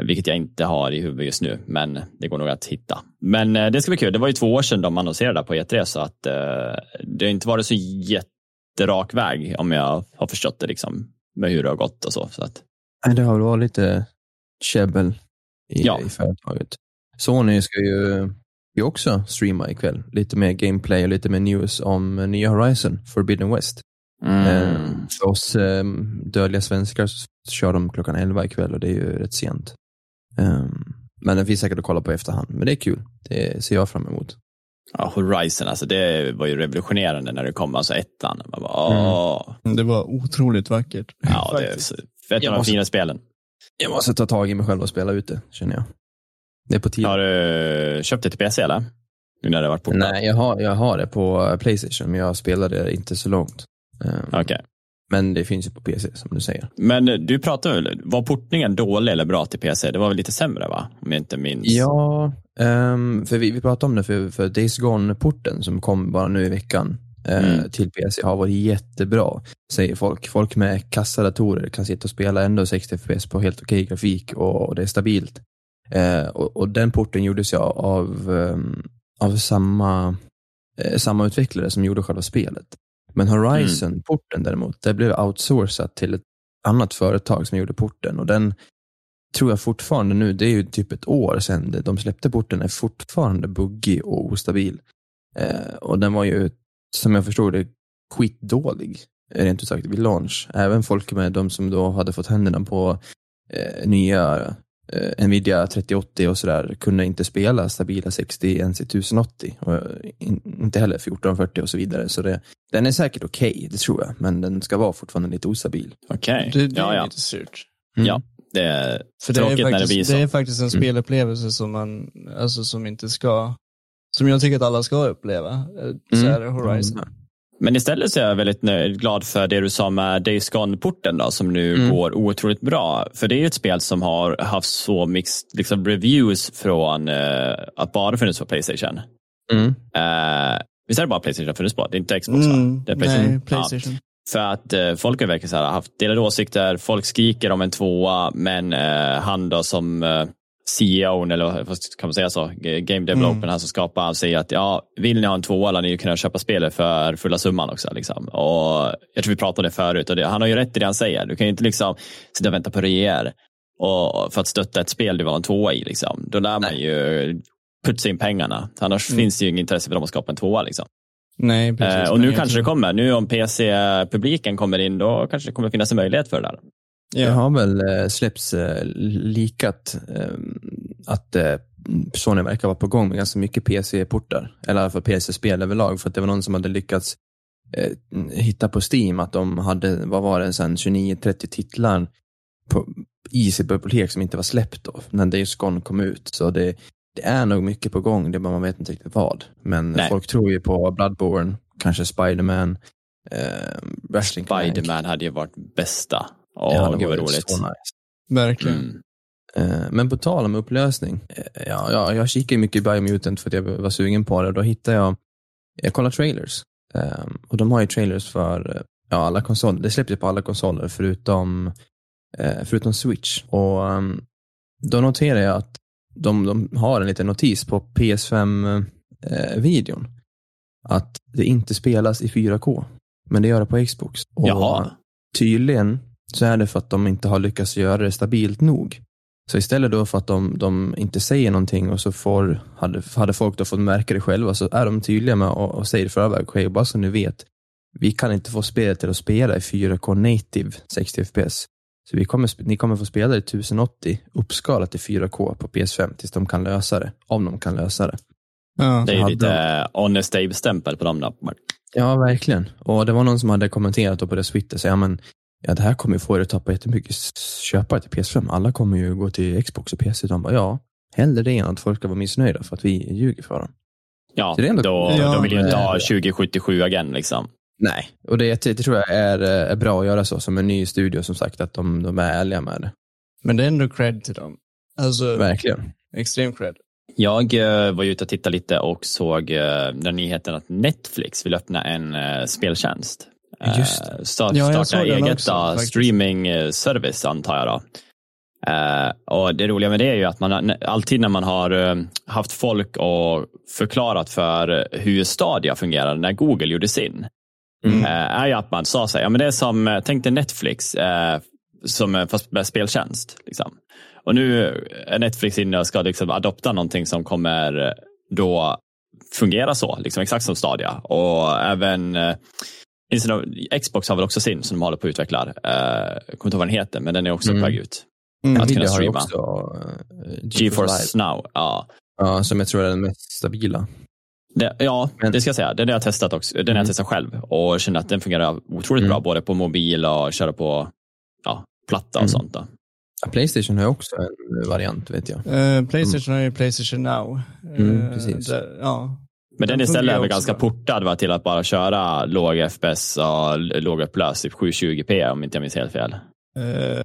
Speaker 1: Vilket jag inte har i huvudet just nu, men det går nog att hitta. Men eh, det ska bli kul. Det var ju två år sedan de annonserade på E3, så att eh, det har inte varit så jätterak väg, om jag har förstått det, liksom, med hur det har gått och så. så att,
Speaker 2: Det har väl varit lite käbbel i,
Speaker 1: Ja.
Speaker 2: i företaget. Sony ska ju, ju också streama ikväll. Lite mer gameplay och lite mer news om eh, nya Horizon, Forbidden West. Eh, för oss dödliga svenskar så kör de klockan 11 ikväll och det är ju rätt sent. Eh, men den finns säkert att kolla på i efterhand. Men det är kul. Det ser jag fram emot.
Speaker 1: Ja, Horizon, alltså det var ju revolutionerande när det kom, alltså ettan. Man bara, åh.
Speaker 3: Det var otroligt vackert.
Speaker 1: Ja, det är ett
Speaker 2: Jag
Speaker 1: av de
Speaker 2: måste-
Speaker 1: fina spelen.
Speaker 2: Jag måste ta tag i mig själv och spela ut det, känner jag. Det är på tiden.
Speaker 1: Har du köpt det till PC eller? Nu när det har varit portat?
Speaker 2: Nej, jag har, jag har det på Playstation, men jag spelade inte så långt. Eh,
Speaker 1: Okej.
Speaker 2: Men det finns ju på PC, som du säger.
Speaker 1: Men du pratade väl, var portningen dålig eller bra till PC? Det var väl lite sämre va? Om jag inte minns.
Speaker 2: Ja, ehm, för vi, vi pratade om det för, för Days Gone-porten som kom bara nu i veckan eh,
Speaker 1: Mm.
Speaker 2: till PC har varit jättebra, säger folk. Folk med kassadatorer kan sitta och spela ändå 60 FPS på helt okej grafik och, och det är stabilt. Eh, och, och den porten gjordes ju av, ehm, av samma, eh, samma utvecklare som gjorde själva spelet. Men Horizon-porten däremot, det blev outsourcat till ett annat företag som gjorde porten och den, tror jag fortfarande nu, det är ju typ ett år sedan de släppte porten, är fortfarande buggig och ostabil. Eh, och den var ju, som jag förstod det, skitdålig, rent ut sagt, vid launch. Även folk med de som då hade fått händerna på eh, nya eh, Nvidia 3080 och sådär kunde inte spela stabila 60 NC 1080 och in, inte heller 1440 och så vidare. Så det, den är säkert okej, okay, det tror jag, men den ska vara fortfarande lite ostabil.
Speaker 1: Okej,
Speaker 3: Det, det
Speaker 1: ja,
Speaker 3: är
Speaker 1: ja.
Speaker 3: lite surt.
Speaker 2: Mm.
Speaker 1: ja. Det är
Speaker 3: För det är,
Speaker 1: tråkigt när det blir
Speaker 3: faktiskt,
Speaker 1: så.
Speaker 3: det är faktiskt en
Speaker 2: Mm.
Speaker 3: spelupplevelse som man, alltså som inte ska, som jag tycker att alla ska uppleva. Eh, Så
Speaker 2: Mm.
Speaker 3: är det Horizon.
Speaker 1: Men istället så är jag väldigt nöjd, glad för det du sa med Days Gone-porten då, som nu
Speaker 2: Mm.
Speaker 1: går otroligt bra. För det är ju ett spel som har haft så mixed liksom, reviews från uh, att bara funnits på Playstation.
Speaker 2: Mm.
Speaker 1: Uh, visst är det bara Playstation det har funnits på? Det är inte Xbox va?
Speaker 3: Mm,
Speaker 1: Det är Playstation.
Speaker 3: nej, Playstation.
Speaker 1: För att eh, folk har verkligen så här, haft delade åsikter, folk skriker om en tvåa, men eh, han då som eh, CEO, eller kan man säga så, Game Developer,
Speaker 3: Mm.
Speaker 1: han som skapar, han säger att ja, vill ni ha en tvåa lär ni kunna köpa spelet för fulla summan också. Liksom. Och jag tror vi pratade om det förut och det, han har ju rätt i det han säger. Du kan ju inte liksom sitta och vänta på och för att stötta ett spel du var en tvåa i. Liksom. Då lär man ju putsa in pengarna. Annars
Speaker 3: Mm.
Speaker 1: finns det ju inget intresse för dem att skapa en tvåa. Liksom.
Speaker 3: Nej, precis.
Speaker 1: Eh, och nu
Speaker 3: Nej,
Speaker 1: kanske det kommer. Nu om PC-publiken kommer in, då kanske det kommer finnas en möjlighet för det där.
Speaker 3: Tror-
Speaker 2: Det har väl eh, släppts eh, likat eh, att Sony verkar vara på gång med ganska mycket PC-portar. Eller i alla fall PC-spel överlag. För att det var någon som hade lyckats hitta på Steam att de hade, vad var det sen, 29-30 titlar på, i sitt bibliotek som inte var släppt då, när Days Gone kom ut. Så det, det är nog mycket på gång, det bara man vet inte riktigt vad. Men
Speaker 1: Nej.
Speaker 2: folk tror ju på Bloodborne, kanske Spiderman, eh, Wrestling.
Speaker 1: Spiderman hade ju varit bästa.
Speaker 2: Det
Speaker 1: Åh,
Speaker 2: hade
Speaker 1: gud vad
Speaker 2: varit
Speaker 1: roligt.
Speaker 2: så nice.
Speaker 3: Verkligen.
Speaker 1: Mm.
Speaker 2: Eh, Men på tal om upplösning. eh, Ja, ja, jag kikade mycket i Biomutant för att jag var sugen på det. Då hittade jag, jag kollade trailers. Eh, Och de har ju trailers för eh, ja, alla konsoler. Det släpps ju på alla konsoler förutom, förutom Switch. Och ehm, då noterar jag att de, de har en liten notis på PS5-videon. Att det inte spelas i 4K. Men det gör det på Xbox. Och
Speaker 1: Jaha.
Speaker 2: tydligen så är det för att de inte har lyckats göra det stabilt nog. Så istället då för att de, de inte säger någonting och så får, hade, hade folk då fått märka det själva så är de tydliga med och, och säger i förväg, okej, bara så ni vet, vi kan inte få spelet till att spela i 4K native 60 FPS. Så vi kommer, ni kommer få spela det i 1080 uppskalat till 4K på PS5 tills de kan lösa det, om de kan lösa det.
Speaker 3: Ja.
Speaker 1: Det är lite honest Abe-stämpel på dem. Då.
Speaker 2: Ja, verkligen. Och det var någon som hade kommenterat då på deras Twitter, så ja men, ja det här kommer ju få er att tappa jättemycket köpare till PS5. Alla kommer ju gå till Xbox och PC. De bara, ja, hellre det än att folk ska vara missnöjda för att vi ljuger för dem.
Speaker 1: Ja,
Speaker 2: Så det är ändå-
Speaker 1: då,
Speaker 3: Ja,
Speaker 1: de vill ju inte ha 2077 igen. Liksom.
Speaker 2: Nej, och det, det tror jag är, är bra att göra så, som en ny studio som sagt, att de, de är ärliga med det.
Speaker 3: Men det är ändå cred till dem. Alltså,
Speaker 2: Verkligen.
Speaker 3: extrem cred.
Speaker 1: Jag eh, var ute och tittade lite och såg eh, den nyheten att Netflix vill öppna en eh, speltjänst. Eh,
Speaker 2: Just
Speaker 1: sta-
Speaker 3: Ja, jag
Speaker 1: starta eget
Speaker 3: också,
Speaker 1: då, streaming-service antar jag. Då. Eh, och det roliga med det är ju att man alltid när man har eh, haft folk och förklarat för hur Stadia fungerar när Google gjorde sin,
Speaker 2: Mm.
Speaker 1: eh, är ju att man sa så här, ja, men det är som, eh, tänk dig Netflix, eh, som, eh, fast med speltjänst. Liksom. Och nu är Netflix inne och ska liksom adopta någonting som kommer eh, då fungera så, liksom exakt som Stadia. Och även eh, Xbox har väl också sin som de håller på att utveckla. Eh, jag kommer inte ihåg vad den heter, men den är också
Speaker 2: Mm.
Speaker 1: på väg ut.
Speaker 3: Mm.
Speaker 1: Att kunna streama.
Speaker 2: också uh, GeForce
Speaker 1: GeForce
Speaker 2: Live.
Speaker 1: Now. Ja,
Speaker 2: Ja, som jag tror är den mest stabila.
Speaker 1: det, ja
Speaker 2: Men-
Speaker 1: det ska jag säga. Den har jag testat också. Den har
Speaker 2: Mm.
Speaker 1: jag testat själv och känner att den fungerar otroligt
Speaker 2: Mm.
Speaker 1: bra, både på mobil och köra på ja, platta och
Speaker 2: Mm.
Speaker 1: sånt. Då.
Speaker 2: Playstation har också en variant, vet jag.
Speaker 3: Eh, Playstation har ju Playstation Now.
Speaker 2: Mm,
Speaker 3: Eh,
Speaker 2: precis.
Speaker 3: där- ja.
Speaker 1: Men den
Speaker 3: Den
Speaker 1: istället är väl ganska portad va, till att bara köra låg FPS och lågupplöst, typ 720p om inte jag minns helt fel.
Speaker 3: Eh,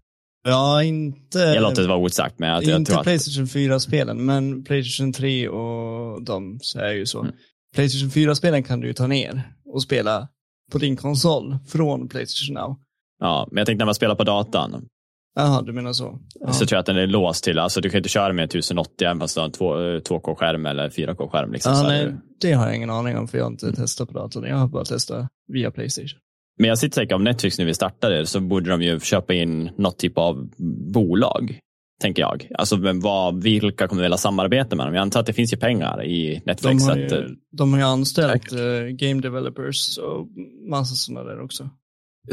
Speaker 3: ja, inte,
Speaker 1: Jag låter det vara osagt, men jag, jag
Speaker 3: inte
Speaker 1: tror att
Speaker 3: Playstation 4-spelen, men Playstation 3 och de så är ju så.
Speaker 1: Mm.
Speaker 3: Playstation 4-spelen kan du ju ta ner och spela på din konsol från Playstation Now.
Speaker 1: Ja, men jag tänkte när man spelar på datan
Speaker 3: Jaha, du menar så. Ja.
Speaker 1: så tror jag att den är låst till, alltså du kan inte köra med 1080 även fast du har en 2, 2K-skärm eller 4K-skärm. Liksom,
Speaker 3: Ja, nej,
Speaker 1: det-
Speaker 3: det har jag ingen aning om för jag har inte testat på datorn. Jag har bara testat via Playstation.
Speaker 1: Men jag sitter säker om Netflix nu vill starta det så borde de ju köpa in något typ av bolag tänker jag. Alltså, men vad, vilka kommer vilja samarbeta med dem? Jag antar att det finns ju pengar i Netflix.
Speaker 3: De har
Speaker 1: att, eh,
Speaker 3: ju, de har ju anställt uh, game developers och massa sådana där också.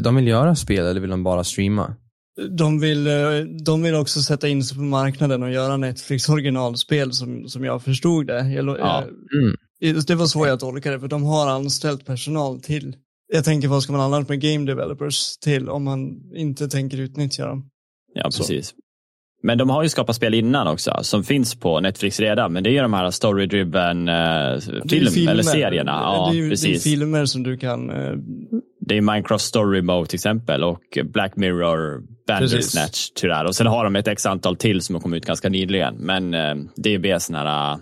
Speaker 2: De vill göra spel eller vill de bara streama?
Speaker 3: De vill, eh, de vill också sätta in sig på marknaden och göra Netflix originalspel som, som jag förstod det. Jag,
Speaker 1: Ja.
Speaker 2: Mm.
Speaker 3: Det var så jag tolkade det, för de har anställt personal till. Jag tänker, vad ska man annars med game developers till om man inte tänker utnyttja dem?
Speaker 1: Ja,
Speaker 3: Så.
Speaker 1: precis. Men de har ju skapat spel innan också, som finns på Netflix redan. Men det är ju de här story-driven eh, film,
Speaker 3: filmer.
Speaker 1: eller serierna. Ja,
Speaker 3: det, är, ju- det är
Speaker 1: precis.
Speaker 3: filmer som du kan... eh,
Speaker 1: Det är Minecraft Story Mode till exempel och Black Mirror Bandersnatch här. Och sen har de ett x antal till som har kommit ut ganska nyligen. Men eh, det är mer sån här uh,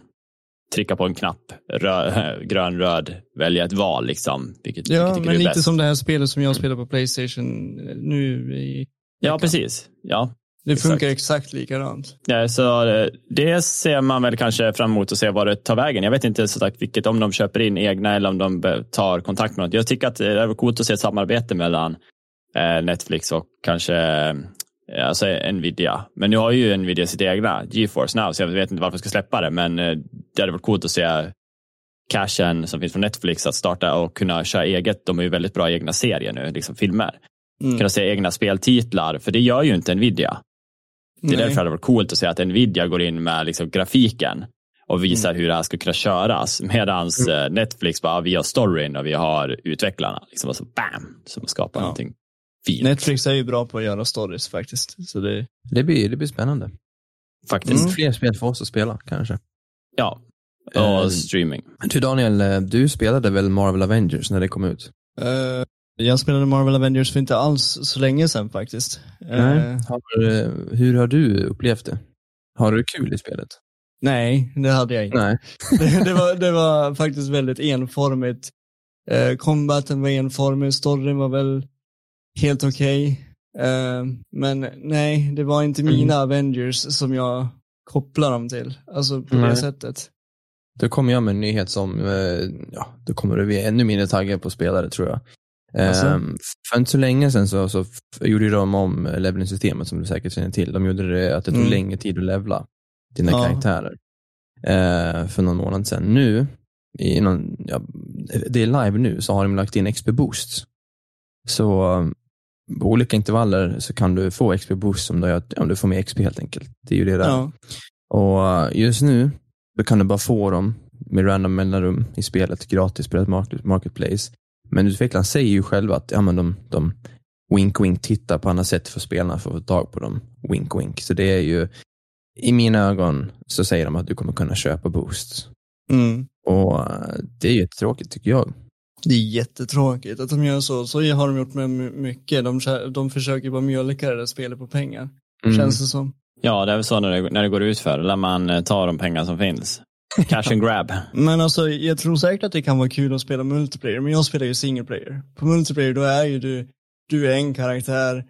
Speaker 1: trycka på en knapp, rö- grön, röd, välja ett val liksom. Vilket,
Speaker 3: Ja,
Speaker 1: vilket
Speaker 3: men lite
Speaker 1: bäst.
Speaker 3: som det här spelet som jag spelar på Playstation eh, nu. I,
Speaker 1: Ja, precis. Ja.
Speaker 3: det
Speaker 1: Exakt.
Speaker 3: funkar exakt likadant.
Speaker 1: Ja, så eh, det ser man väl kanske fram emot att se vad det tar vägen. Jag vet inte så sagt vilket, om de köper in egna eller om de tar kontakt med något. Jag tycker att det är coolt att se ett samarbete mellan eh, Netflix och kanske eh, alltså Nvidia. Men nu har ju Nvidia sitt egna GeForce Now, så jag vet inte varför de ska släppa det, men eh, det hade varit coolt att se cashen som finns från Netflix att starta och kunna köra eget. De har ju väldigt bra egna serier nu, liksom filmer.
Speaker 3: Mm.
Speaker 1: Kunna se egna speltitlar, för det gör ju inte Nvidia. Det är
Speaker 3: Nej.
Speaker 1: därför det hade varit coolt att se att Nvidia går in med liksom grafiken och visar
Speaker 3: Mm.
Speaker 1: hur det här ska kunna köras. Medan Netflix bara, vi har storyn och vi har utvecklarna. Liksom, och så bam, som skapar
Speaker 3: Ja.
Speaker 1: någonting fint.
Speaker 3: Netflix är ju bra på att göra stories faktiskt. Så det,
Speaker 2: Det, blir, det blir spännande.
Speaker 1: Faktiskt.
Speaker 3: Mm.
Speaker 2: Fler spel för oss att spela kanske.
Speaker 1: Ja.
Speaker 2: Eh,
Speaker 1: Och streaming.
Speaker 2: Du Daniel, eh, du spelade väl Marvel Avengers när det kom ut?
Speaker 3: Eh, jag spelade Marvel Avengers för inte alls så länge sedan faktiskt. Eh,
Speaker 2: Har, hur har du upplevt det? Har du kul i spelet?
Speaker 3: nej, det hade jag inte.
Speaker 2: Nej.
Speaker 3: det, det, var, det var faktiskt väldigt enformigt. Eh, combaten var enformig, storyn var väl helt okej. Eh, men nej, det var inte
Speaker 2: Mm.
Speaker 3: mina Avengers som jag kopplar dem till. Alltså på det
Speaker 2: Nej.
Speaker 3: sättet.
Speaker 2: Då kommer jag med en nyhet som, eh, ja, då kommer du bli ännu mindre taggad på spelare tror jag.
Speaker 3: Alltså?
Speaker 2: Ehm, för inte så länge sedan så, så gjorde de om levelingsystemet som du säkert känner till. De gjorde det att det tog
Speaker 3: Mm.
Speaker 2: längre tid att levla dina
Speaker 3: Ja.
Speaker 2: karaktärer. Eh, för någon månad sedan. Nu, i någon, ja, det är live nu, så har de lagt in XP boosts. Så på olika intervaller så kan du få XP boost som du, gör ja, du får mer XP helt enkelt. Det är ju det där.
Speaker 3: Ja.
Speaker 2: Och uh, just nu då kan du bara få dem med random mellanrum i spelet, gratis på market, marketplace. Men utvecklaren säger ju själva att ja, men de, de wink wink tittar på andra sätt för spelarna för att få tag på dem. Wink wink. Så det är ju, i mina ögon så säger de att du kommer kunna köpa boosts.
Speaker 3: Mm.
Speaker 2: Och uh, det är ju tråkigt tycker jag.
Speaker 3: Det är jättetråkigt att de gör så. Så har de gjort med my- mycket. De, de försöker bara mjölka det där spelet på pengar.
Speaker 2: Mm.
Speaker 3: Känns det som.
Speaker 1: Ja, det är väl så när det, när det går ut för. Lär man eh, ta de pengar som finns. Cash and grab.
Speaker 3: Men alltså, jag tror säkert att det kan vara kul att spela multiplayer, men jag spelar ju single player. På multiplayer, då är ju du, du är en karaktär,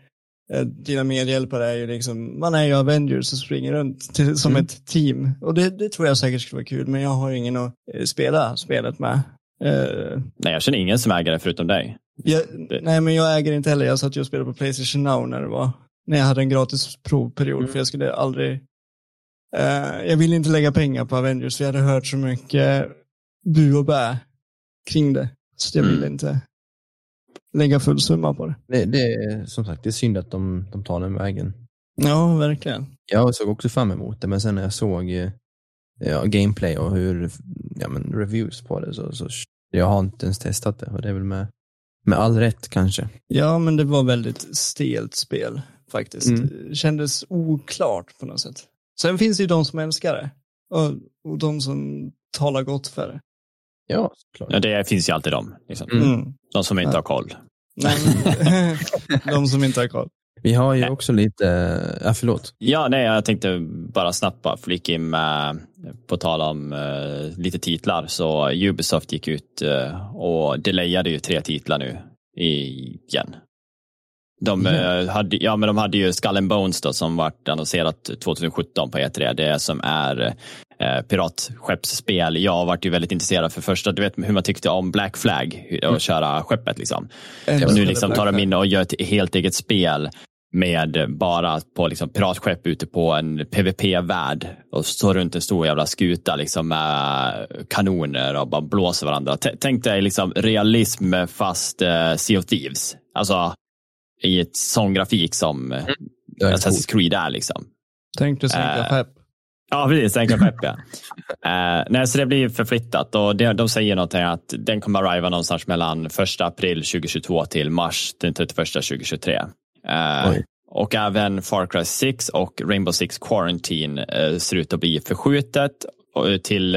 Speaker 3: eh, dina medhjälpare är ju liksom, man är ju Avengers och springer runt till, som
Speaker 2: Mm.
Speaker 3: ett team. Och det, det tror jag säkert skulle vara kul, men jag har ju ingen att eh, spela spelet med. Eh,
Speaker 1: Nej, jag känner ingen som äger det förutom dig.
Speaker 3: jag, nej, men jag äger inte heller, jag satt ju och spelade på Playstation Now när det var, när jag hade en gratis provperiod,
Speaker 2: Mm.
Speaker 3: för jag skulle aldrig Eh, jag ville inte lägga pengar på Avengers, för jag hade hört så mycket bu och bä kring det. Så jag
Speaker 1: Mm.
Speaker 3: ville inte lägga full summa på det.
Speaker 2: Det, det är som sagt, det är synd att de, de tar den vägen.
Speaker 3: Ja, verkligen.
Speaker 2: Jag såg också fram emot det, men sen när jag såg eh, ja, gameplay och hur, ja, men reviews på det så, så jag har inte ens testat det och det är väl med, med all rätt kanske.
Speaker 3: Ja, men det var väldigt stelt spel faktiskt.
Speaker 2: Mm.
Speaker 3: Det kändes oklart på något sätt. Sen finns det ju de som älskar det. Och, och de som talar gott för det.
Speaker 2: Ja, såklart.
Speaker 1: Ja, det finns ju alltid de. Liksom.
Speaker 2: Mm.
Speaker 1: De som inte
Speaker 3: Ja.
Speaker 1: har koll.
Speaker 3: De som inte har koll.
Speaker 2: Vi har ju också lite, ja förlåt.
Speaker 1: Ja, nej, jag tänkte bara snabbt flika in med, på tal om eh, lite titlar, så Ubisoft gick ut eh, och delayade ju tre titlar nu igen. De, eh, hade, ja, men de hade ju Skull and Bones då, som vart annonserat 2017 på E3. Det som är eh, piratskeppsspel. Jag varit ju väldigt intresserad för första, du vet hur man tyckte om Black Flag och köra skeppet. Liksom. Och nu liksom tar de in och gör ett helt eget spel med bara på liksom piratskepp ute på en PVP-värld och står runt en stor jävla skuta liksom med kanoner och bara blåser varandra. T tänk dig liksom realism fast uh, Sea of Thieves. Alltså i ett sån grafik som mm. Assassin's Creed är. Liksom.
Speaker 3: Tänk dig sänka uh, pepp.
Speaker 1: Ja, precis. Sänka pepp, ja. uh, nej, så det blir förflyttat och det, de säger någonting att den kommer att arriva någonstans mellan 1 april 2022 till mars den 31 2023. Uh, och även Far Cry 6 och Rainbow Six Quarantine uh, ser ut att bli förskjutet till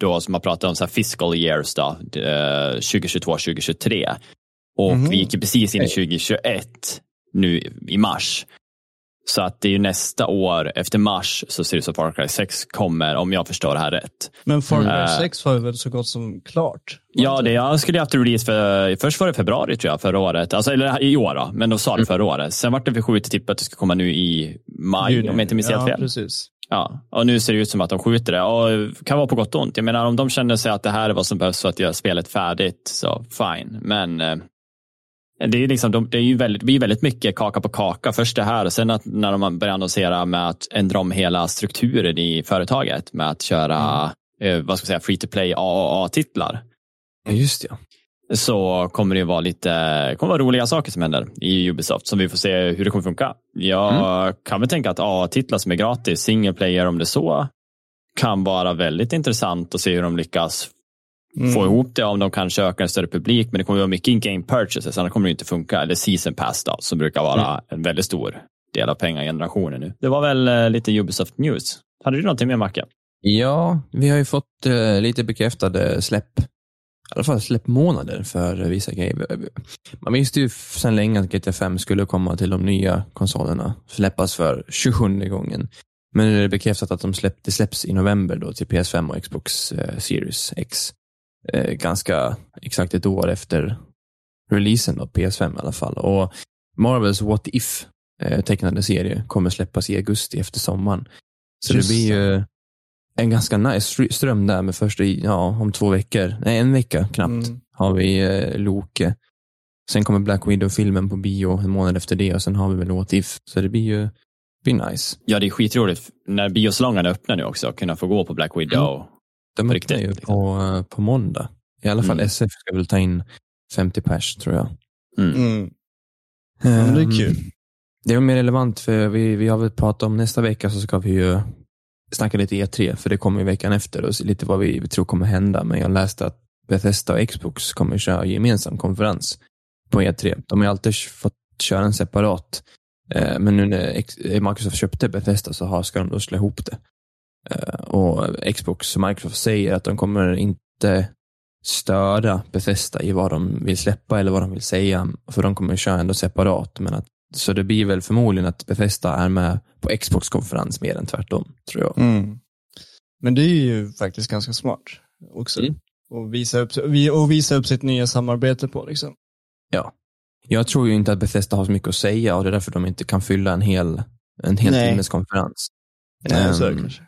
Speaker 1: då som man pratar om så här fiscal years då, 2022-2023. Och mm -hmm. vi gick precis in i 2021 nu i mars. Så att det är ju nästa år, efter mars, så ser det ut som Far Cry 6 kommer, om jag förstår det här rätt.
Speaker 3: Men Far Cry 6 var väl så gott som klart?
Speaker 1: Ja, det jag skulle haft release för, först var det februari tror jag, förra året. Alltså, eller i år då, men de sa det mm. förra året. Sen var det förskjutet till att det ska komma nu i maj, Juni. om jag inte minns helt fel.
Speaker 3: Precis.
Speaker 1: Ja, och nu ser det ut som att de skjuter det. Och kan vara på gott och ont. Jag menar, om de känner sig att det här är vad som behövs för att göra spelet färdigt, så fine. Men eh, det, är liksom, det är ju väldigt, blir väldigt mycket kaka på kaka. Först det här och sen att, när de börjar annonsera med att ändra om hela strukturen i företaget med att köra mm. eh, vad ska jag säga, free to play AAA-titlar.
Speaker 2: Ja, just det.
Speaker 1: Så kommer det vara lite kommer vara roliga saker som händer i Ubisoft som vi får se hur det kommer funka. Jag mm. kan väl tänka att AA-titlar som är gratis, single player om det så, kan vara väldigt intressant att se hur de lyckas mm. få ihop det om de kanske ökar en större publik. Men det kommer att vara mycket in-game purchases, annars kommer det inte funka. Eller season pass då, som brukar vara mm. en väldigt stor del av pengagenerationen nu. Det var väl uh, lite Ubisoft News. Hade du någonting mer Macke?
Speaker 2: Ja, vi har ju fått uh, lite bekräftade släpp. I alla fall släppmånader för vissa grejer. Man visste ju sedan länge att GTA 5 skulle komma till de nya konsolerna. Släppas för 27 gången. Men nu är det bekräftat att de släpp, det släpps i november då till PS5 och Xbox uh, Series X eh, ganska exakt ett år efter releasen av PS5 i alla fall. Och Marvels What If eh, tecknade serie kommer släppas i augusti efter sommaren. Så Just det blir ju en ganska nice ström där med första, ja, om två veckor, nej en vecka knappt, mm. har vi eh, Loke. Sen kommer Black Widow-filmen på bio en månad efter det och sen har vi väl What If. Så det blir ju blir nice.
Speaker 1: Ja, det är skitroligt när biosalongerna öppnar nu också, att kunna få gå på Black Widow. Mm.
Speaker 2: De öppnar ju liksom. på, eh, på måndag. I alla fall mm. SF ska väl ta in 50 pers tror jag.
Speaker 3: Mm. Mm. Ja, det är kul.
Speaker 2: Det är mer relevant för vi, vi har väl pratat om nästa vecka så ska vi ju snacka lite E3 för det kommer ju veckan efter och lite vad vi, vi tror kommer hända. Men jag läste att Bethesda och Xbox kommer köra gemensam konferens på E3. De har alltid fått köra en separat. Eh, men nu när Microsoft köpte Bethesda så ska de då slå ihop det. Eh, och Xbox och Microsoft säger att de kommer inte störa Bethesda i vad de vill släppa eller vad de vill säga, för de kommer köra ändå separat. Men att, så det blir väl förmodligen att Bethesda är med på Xbox-konferens mer än tvärtom, tror jag.
Speaker 3: Mm. Men det är ju faktiskt ganska smart också. Mm. Och, visa upp, och visa upp sitt nya samarbete på. Liksom.
Speaker 2: Ja. Jag tror ju inte att Bethesda har så mycket att säga och det är därför de inte kan fylla en hel, en hel timmes konferens.
Speaker 3: Nej, um, så det kanske.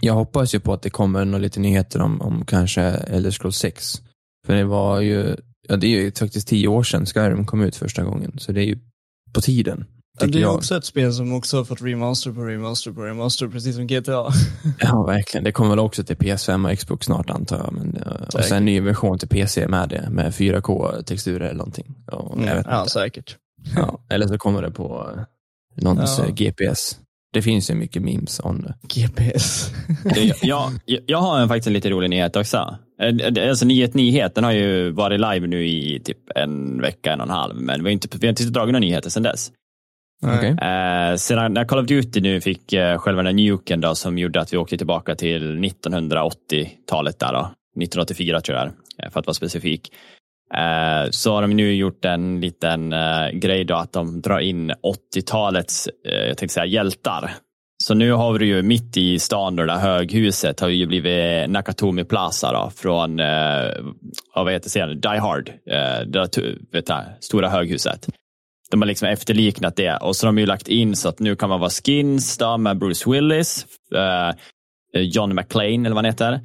Speaker 2: Jag hoppas ju på att det kommer några lite nyheter om, om kanske Elder Scrolls 6. För det var ju, ja det är ju faktiskt tio år sedan Skyrim kom ut första gången, så det är ju på tiden.
Speaker 3: Ja, det är jag. också ett spel som också har fått remaster på remaster på remaster, precis som GTA.
Speaker 2: ja, verkligen. Det kommer väl också till PS5 och Xbox snart antar jag. Men, och sen en ny version till PC med det, med 4K-texturer eller någonting.
Speaker 3: Ja, mm. ja säkert.
Speaker 2: ja, eller så kommer det på någons ja. GPS. Det finns ju mycket memes om det.
Speaker 3: GPS.
Speaker 1: ja, jag har en, faktiskt en lite rolig nyhet också. Eh, alltså nyhet, nyhet, den har ju varit live nu i typ en vecka, en och en halv, men vi har inte, vi har inte dragit några nyheter sedan dess.
Speaker 2: Okay.
Speaker 1: Eh, sedan när Call of Duty nu fick eh, själva den nuken då, som gjorde att vi åkte tillbaka till 1980-talet där då. 1984 tror jag för att vara specifik. Eh, så har de nu gjort en liten eh, grej då att de drar in 80-talets, eh, jag tänkte säga hjältar. Så nu har vi ju mitt i stan, det där höghuset har ju blivit Nakatomi Plaza då, från, eh, vad heter serien, Die Hard, eh, det där, vet jag, stora höghuset. De har liksom efterliknat det och så har de ju lagt in så att nu kan man vara skins då med Bruce Willis, eh, John McClane eller vad han heter.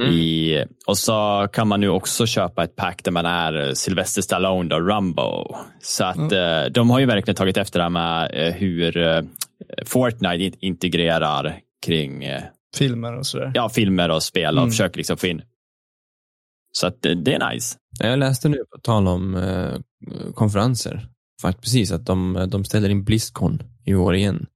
Speaker 1: Mm. I, och så kan man nu också köpa ett pack där man är Sylvester Stallone och Rumbo. Så att mm. de har ju verkligen tagit efter det här med eh, hur eh, Fortnite integrerar kring
Speaker 3: filmer och sådär.
Speaker 1: Ja, filmer och spel och mm. försöker liksom få in. Så att det är nice.
Speaker 2: Jag läste nu på tal om eh, konferenser, faktiskt precis att de, de ställer in Blizzcon i år igen.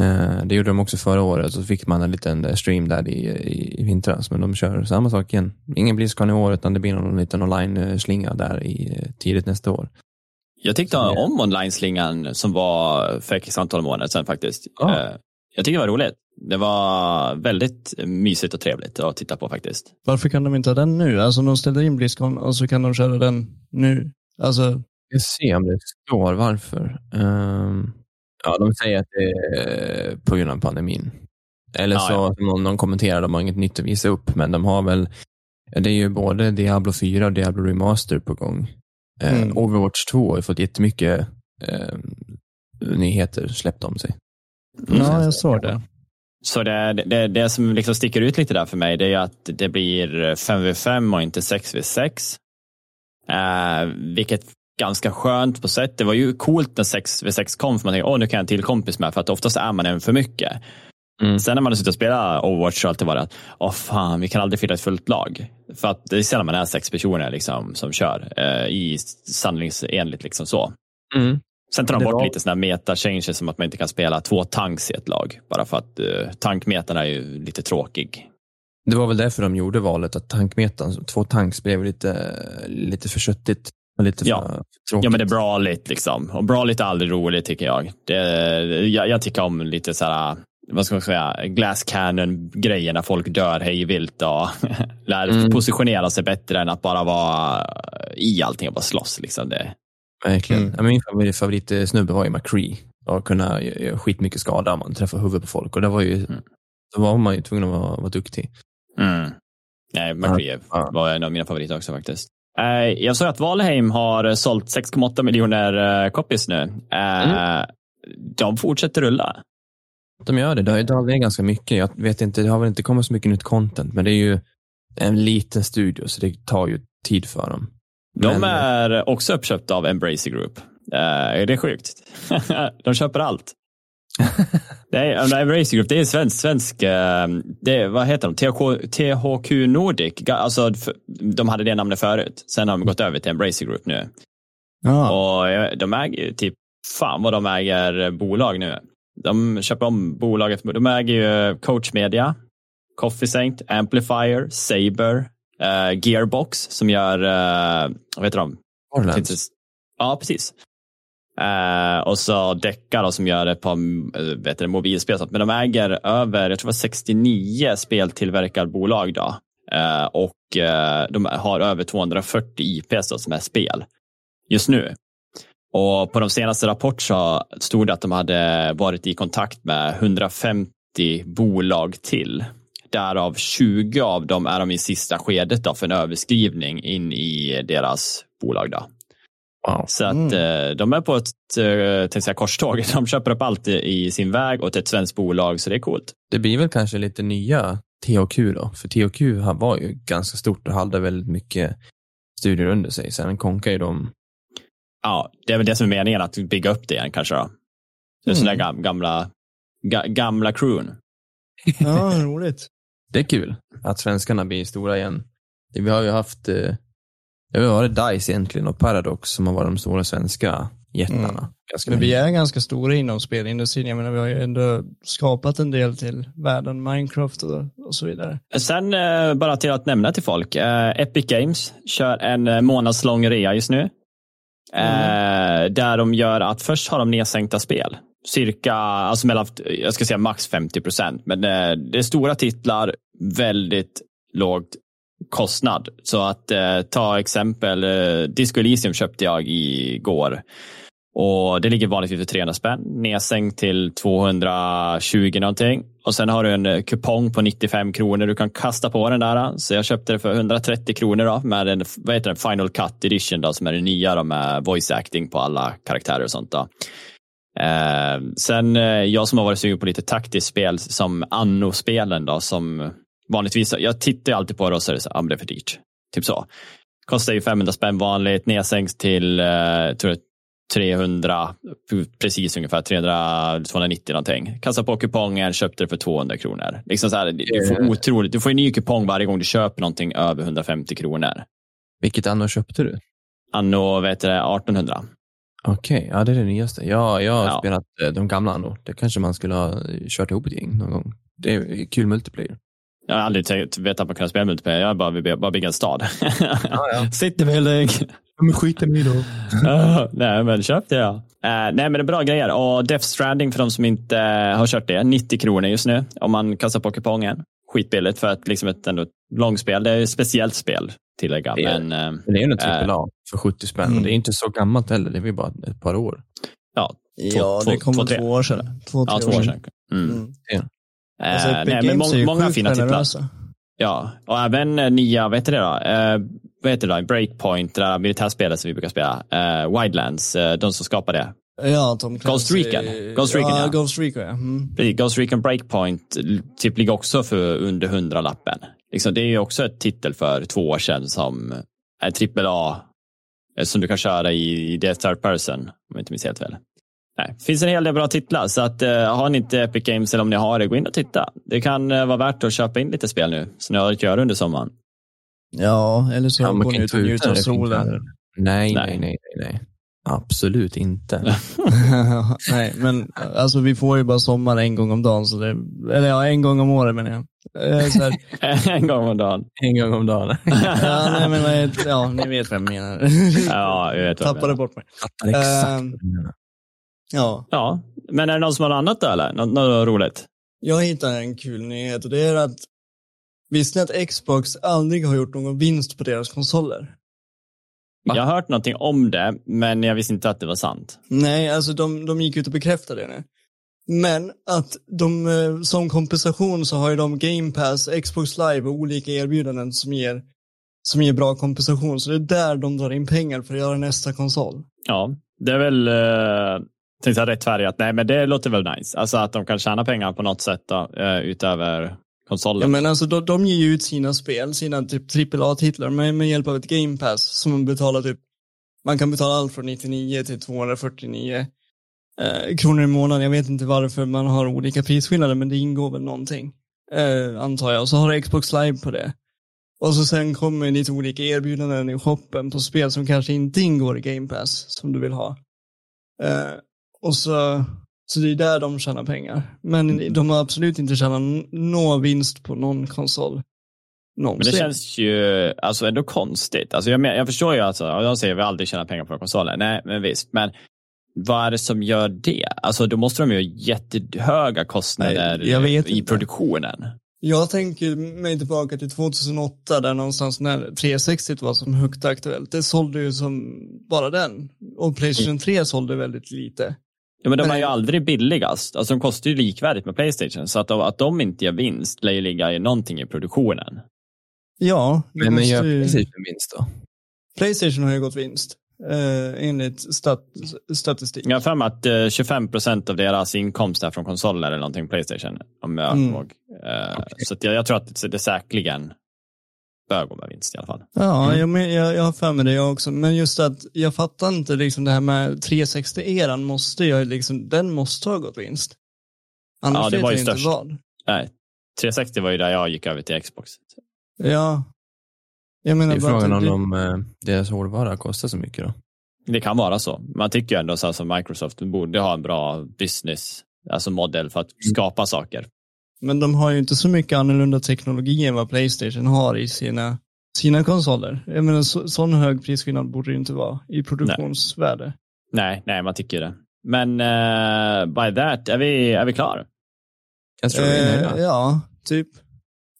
Speaker 2: Eh, det gjorde de också förra året, så fick man en liten stream där i, i, i vintras, men de kör samma sak igen. Ingen Blizzcon i år, utan det blir någon liten online-slinga där i tidigt nästa år.
Speaker 1: Jag tyckte så, om online-slingan som var för ett antal månader sedan faktiskt. Ah. Jag tycker det var roligt. Det var väldigt mysigt och trevligt att titta på faktiskt.
Speaker 3: Varför kan de inte ha den nu? Alltså de ställer in Blizzcon och så kan de köra den nu. Alltså...
Speaker 2: Jag ser om det står varför. Um, ja, de säger att det är på grund av pandemin. Eller så, ja, ja. Någon, någon kommenterar, de har inget nytt att visa upp, men de har väl, det är ju både Diablo 4 och Diablo Remaster på gång. Ehm, mm. Overwatch 2 har fått jättemycket eh, nyheter släppt om sig.
Speaker 3: Ja, jag såg det.
Speaker 1: Så det, det, det som liksom sticker ut lite där för mig, det är att det blir 5v5 och inte 6v6. Eh, vilket ganska skönt på sätt. Det var ju coolt när 6v6 kom, för man tänkte, åh, nu kan jag en till kompis med, för att oftast är man en för mycket. Mm. Sen när man har suttit och spelat Overwatch så har det varit att, åh fan, vi kan aldrig fylla ett fullt lag. För att det är sällan man är sex personer liksom, som kör eh, i sanningsenligt liksom så. Mm. Sen tar de bort var... lite sådana meta-changes som att man inte kan spela två tanks i ett lag. Bara för att uh, tankmetan är ju lite tråkig.
Speaker 2: Det var väl därför de gjorde valet att tankmetan, två tanks blev lite, lite för köttigt. Lite för
Speaker 1: ja. tråkigt. ja, men det är bra lite liksom. Och bra lite är aldrig roligt tycker jag. Det, jag, jag tycker om lite så här, vad ska man säga, glass cannon grejer när folk dör hejvilt och lär mm. positionera sig bättre än att bara vara i allting och bara slåss. Liksom. Det,
Speaker 2: Verkligen. Mm. Min favorit, favoritsnubbe var ju McCree och kunna göra skitmycket skada om man träffar huvudet på folk. Och det var ju, mm. då var man ju tvungen att vara, vara duktig.
Speaker 1: Mm. Nej, McCree ja. var en av mina favoriter också faktiskt. Eh, jag såg att Valheim har sålt 6,8 miljoner eh, copies nu. Eh, mm. De fortsätter rulla.
Speaker 2: De gör det. Det har ganska mycket. Jag vet inte, det har väl inte kommit så mycket nytt content, men det är ju en liten studio, så det tar ju tid för dem.
Speaker 1: De Men... är också uppköpta av Embracer Group. Det är sjukt. de köper allt. det är, Embracer Group, det är svensk, svensk uh, det, vad heter de? THQ, THQ Nordic. Alltså, de hade det namnet förut. Sen har de gått över till Embracer Group nu. Ah. Och de äger typ, fan vad de äger bolag nu. De köper om bolaget. De äger ju Coach Media, Coffee Saint, Amplifier, Saber, uh, Gearbox som gör, uh, vad heter de?
Speaker 2: Borderlands.
Speaker 1: Ja, precis. Uh, och så Decca som gör ett par eh, vet du, mobilspel. Men de äger över, jag tror det var 69 speltillverkarbolag då. Uh, och uh, de har över 240 IPs då, som är spel just nu. Och på de senaste rapporterna så stod det att de hade varit i kontakt med 150 bolag till Därav 20 av dem är de i sista skedet då för en överskrivning in i deras bolag. Då. Wow. Så att mm. Eh, de är på ett äh, säga, korståg. De köper upp allt i sin väg och till ett svenskt bolag, så det är coolt.
Speaker 2: Det blir väl kanske lite nya THQ då, för THQ var ju ganska stort och hade väldigt mycket studier under sig. Sen konkar ju de.
Speaker 1: Ja, det är väl det som är meningen, att bygga upp det igen kanske då. Det är mm. sådana gamla, ga, gamla crewn.
Speaker 3: Ja, roligt.
Speaker 2: Det är kul att svenskarna blir stora igen. Vi har ju haft, det har varit DICE egentligen och Paradox som har varit de stora svenska jättarna. Mm.
Speaker 3: Men vi är ganska stora inom spelindustrin. Jag menar, vi har ju ändå skapat en del till världen, Minecraft och, och så vidare.
Speaker 1: Sen eh, bara till att nämna till folk, eh, Epic Games kör en eh, månadslång rea just nu. Mm. Eh, där de gör att först har de nedsänkta spel cirka, alltså mellan, jag ska säga max 50 procent. Men eh, det är stora titlar, väldigt lågt kostnad. Så att eh, ta exempel, eh, Disco Elysium köpte jag igår. Och det ligger vanligtvis för 300 spänn, nedsänkt till 220 någonting. Och sen har du en eh, kupong på 95 kronor du kan kasta på den där. Så jag köpte det för 130 kronor då, med en vad heter det, Final Cut Edition då, som är det nya då, med voice acting på alla karaktärer och sånt. Då. Eh, sen eh, jag som har varit sugen på lite taktiskt spel som Anno-spelen då som vanligtvis, jag tittar alltid på det och så är det så, ah, men det är för dyrt. Typ så. Kostar ju 500 spänn vanligt, nedsänks till eh, tror jag, 300, precis ungefär 300, 290 någonting. Kassa på kupongen, köpte det för 200 kronor. Liksom så här, du, får otroligt, du får en ny kupong varje gång du köper någonting över 150 kronor.
Speaker 2: Vilket anno köpte du?
Speaker 1: Anno vet du, 1800.
Speaker 2: Okej, okay, ja det är det nyaste. Ja, jag har
Speaker 1: Ja.
Speaker 2: spelat eh, de gamla anno. Det kanske man skulle ha kört ihop ett gäng någon gång. Det är kul multiplayer.
Speaker 1: Jag har aldrig tänkt, vet att man kan spela multiplayer, jag bara vill bara bygga en stad.
Speaker 2: ja.
Speaker 1: City building.
Speaker 2: Men skit i mig då.
Speaker 1: Ja, nej, men köp det ja. Eh, nej, men det är bra grejer. Och Death Stranding för de som inte eh, har kört det, 90 kronor just nu om man kastar på kupongen. Skitbilligt för att liksom ett ändå långspel. Det är ett speciellt spel tillägga.
Speaker 2: Det är
Speaker 1: Men eh,
Speaker 2: Men det är ju en AAA för 70 spänn
Speaker 3: Mm.
Speaker 2: det är inte så gammalt heller. Det är väl bara ett par år.
Speaker 1: ja,
Speaker 3: Ja,
Speaker 1: två-
Speaker 3: det kom
Speaker 1: två,
Speaker 3: två, år sedan. Två,
Speaker 1: ja,
Speaker 3: tre
Speaker 1: två år sedan. Mm.
Speaker 3: Mm.
Speaker 1: Eh,
Speaker 3: Alltså, Epic
Speaker 1: nej, men
Speaker 3: är
Speaker 1: må,
Speaker 3: ju
Speaker 1: många fina titlar. Ja, och även eh, nya, vad heter det då? Eh, vad heter det då? Breakpoint, det där militärspelet som vi brukar spela. Eh, Wildlands, eh, de som skapar det.
Speaker 3: Ja, Tom.
Speaker 1: Ghost Recon. Ghost Recon,
Speaker 3: ja.
Speaker 1: ja.
Speaker 3: Ghost Recon, ja. Mm.
Speaker 1: Ghost Recon Breakpoint typ ligger också för under hundralappen. Liksom, det är ju också ett titel för två år sedan som är trippel A eh, som du kan köra i, i det third person, om jag inte minns helt fel. Nej, det finns en hel del bra titlar, så att, eh, har ni inte Epic Games eller om ni har det, gå in och titta. Det kan eh, vara värt att köpa in lite spel nu, så ni har att göra under sommaren.
Speaker 3: Ja, eller så
Speaker 2: Ja, man
Speaker 3: går
Speaker 2: kan
Speaker 3: ni
Speaker 2: inte
Speaker 3: ut och njuter av solen.
Speaker 2: Nej,
Speaker 1: Nej.
Speaker 2: nej, nej. Absolut inte.
Speaker 3: Nej, men alltså vi får ju bara sommar en gång om dagen, så det, eller ja, en gång om året menar jag. Eh, Så här,
Speaker 1: en gång om dagen.
Speaker 2: En gång om dagen.
Speaker 3: ja, nej, men, ja, ni vet vad jag menar.
Speaker 1: Ja, jag vet vad jag
Speaker 3: Tappade
Speaker 1: menar.
Speaker 3: bort mig.
Speaker 2: Exakt
Speaker 3: Ehm. Ja,
Speaker 1: Ja, men är det någon som har något annat då, eller? Något, något roligt?
Speaker 3: jag hittade en kul nyhet och det är att visste ni att Xbox aldrig har gjort någon vinst på deras konsoler?
Speaker 2: Va?
Speaker 1: Jag har hört någonting om det, men jag visste inte att det var sant.
Speaker 3: Nej, alltså de, de gick ut och bekräftade det nu. Men att de, eh, som kompensation så har ju de Game Pass, Xbox Live och olika erbjudanden som ger, som ger bra kompensation. Så det är där de drar in pengar för att göra nästa konsol.
Speaker 1: Ja, det är väl uh, tänkte jag rättfärdigat. Nej, men det låter väl nice. Alltså att de kan tjäna pengar på något sätt då, eh, utöver konsolen.
Speaker 3: Ja, men alltså, de, de ger ju ut sina spel, sina typ AAA-titlar med, med hjälp av ett Game Pass som man betalar typ, man kan betala allt från 99 till 249 eh, kronor i månaden. Jag vet inte varför man har olika prisskillnader, men det ingår väl någonting, eh, antar jag. Och så har du Xbox Live på det. Och så sen kommer lite olika erbjudanden i shoppen på spel som kanske inte ingår i Game Pass, som du vill ha. Eh, och så, så det är där de tjänar pengar. Men de har absolut inte tjänat någon vinst på någon konsol.
Speaker 1: Men
Speaker 3: Någonsin.
Speaker 1: det känns ju alltså ändå konstigt. Alltså jag, men, jag förstår ju att alltså, de säger att vi aldrig tjänar pengar på konsoler. Nej, men visst. Men vad är det som gör det? Alltså då måste de ju ha jättehöga kostnader
Speaker 3: Nej,
Speaker 1: i
Speaker 3: inte.
Speaker 1: produktionen.
Speaker 3: Jag tänker mig tillbaka till 2008 där någonstans när 360 var som högt aktuellt. Det sålde ju som bara den. Och Playstation 3 sålde väldigt lite.
Speaker 1: Ja, men de är ju aldrig billigast. Alltså de kostar ju likvärdigt med Playstation. Så att, att de inte gör vinst lär ju ligga i någonting i produktionen.
Speaker 3: Ja, det
Speaker 2: Men, men
Speaker 3: måste
Speaker 2: gör
Speaker 3: ju...
Speaker 2: Playstation vinst då?
Speaker 3: Playstation har ju gått vinst. Eh, enligt stat statistik.
Speaker 1: Jag har för mig att eh, 25 procent av deras inkomst är från konsoler eller någonting Playstation. Om jag
Speaker 3: Mm.
Speaker 1: ihåg. Eh, Så att jag, jag tror att det säkerligen bör gå med vinst i alla fall.
Speaker 3: Ja,
Speaker 2: Mm.
Speaker 3: jag, men- jag, jag har för mig det jag också. Men just att jag fattar inte liksom det här med 360-eran måste jag liksom, den måste ha gått vinst. Annars
Speaker 1: Ja, det var
Speaker 3: jag
Speaker 1: ju
Speaker 3: inte
Speaker 1: störst.
Speaker 3: vad.
Speaker 1: Nej, 360 var ju där jag gick över till Xbox.
Speaker 3: Ja. Jag
Speaker 2: Det
Speaker 3: menar
Speaker 2: är
Speaker 3: bara
Speaker 2: frågan
Speaker 3: att
Speaker 2: om de, eh, deras hårdvara kostar så mycket då.
Speaker 1: Det kan vara så. Man tycker ju ändå så här som Microsoft borde ha en bra business, alltså modell för att skapa saker.
Speaker 3: Men de har ju inte så mycket annorlunda teknologi än vad Playstation har i sina, sina konsoler. Jag menar, så, sån hög prisskillnad borde det ju inte vara i produktionsvärde.
Speaker 1: Nej, nej, man tycker det. Men eh, by that, är vi, är vi klar?
Speaker 2: Jag tror vi är
Speaker 3: Eh,
Speaker 2: nöjda.
Speaker 3: ja, typ.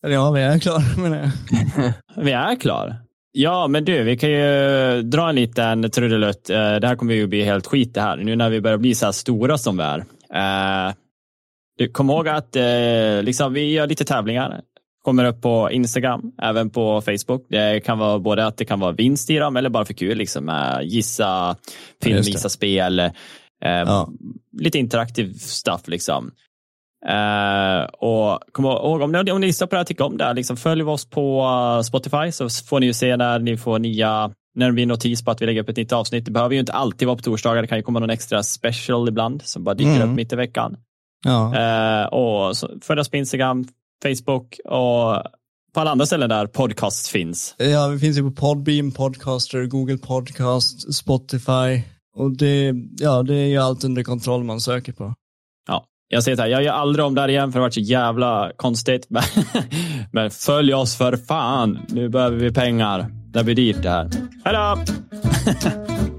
Speaker 3: Eller ja, vi är klara menar jag.
Speaker 1: Vi är klar. Ja, men du, vi kan ju dra en liten trudelutt. Eh, Det här kommer ju bli helt skit det här, nu när vi börjar bli så här stora som vi är. Eh, Du, kom ihåg att eh, liksom, vi gör lite tävlingar. Kommer upp på Instagram, även på Facebook. Det kan vara både att det kan vara vinst i dem eller bara för kul. Liksom, eh, gissa film, gissa spel. Eh,
Speaker 3: Ja.
Speaker 1: Lite interaktiv stuff liksom. Uh, och kom ihåg, om ni, om ni lyssnar på det här tycker om det här, liksom, följ oss på uh, Spotify så får ni ju se när ni får nya när det blir notis på att vi lägger upp ett nytt avsnitt. Det behöver ju inte alltid vara på torsdagar. Det kan ju komma någon extra special ibland som bara dyker mm. upp mitt i veckan.
Speaker 3: Ja.
Speaker 1: Uh, och följ oss på Instagram, Facebook och på alla andra ställen där podcast finns.
Speaker 3: Ja, vi finns ju på Podbeam, Podcaster, Google Podcast, Spotify. Och det, ja, det är ju allt under kontroll man söker på.
Speaker 1: Ja, jag säger så här, jag gör aldrig om det här igen för det har varit så jävla konstigt. Men följ oss för fan. Nu behöver vi pengar. Det blir dyrt det här. Hej då!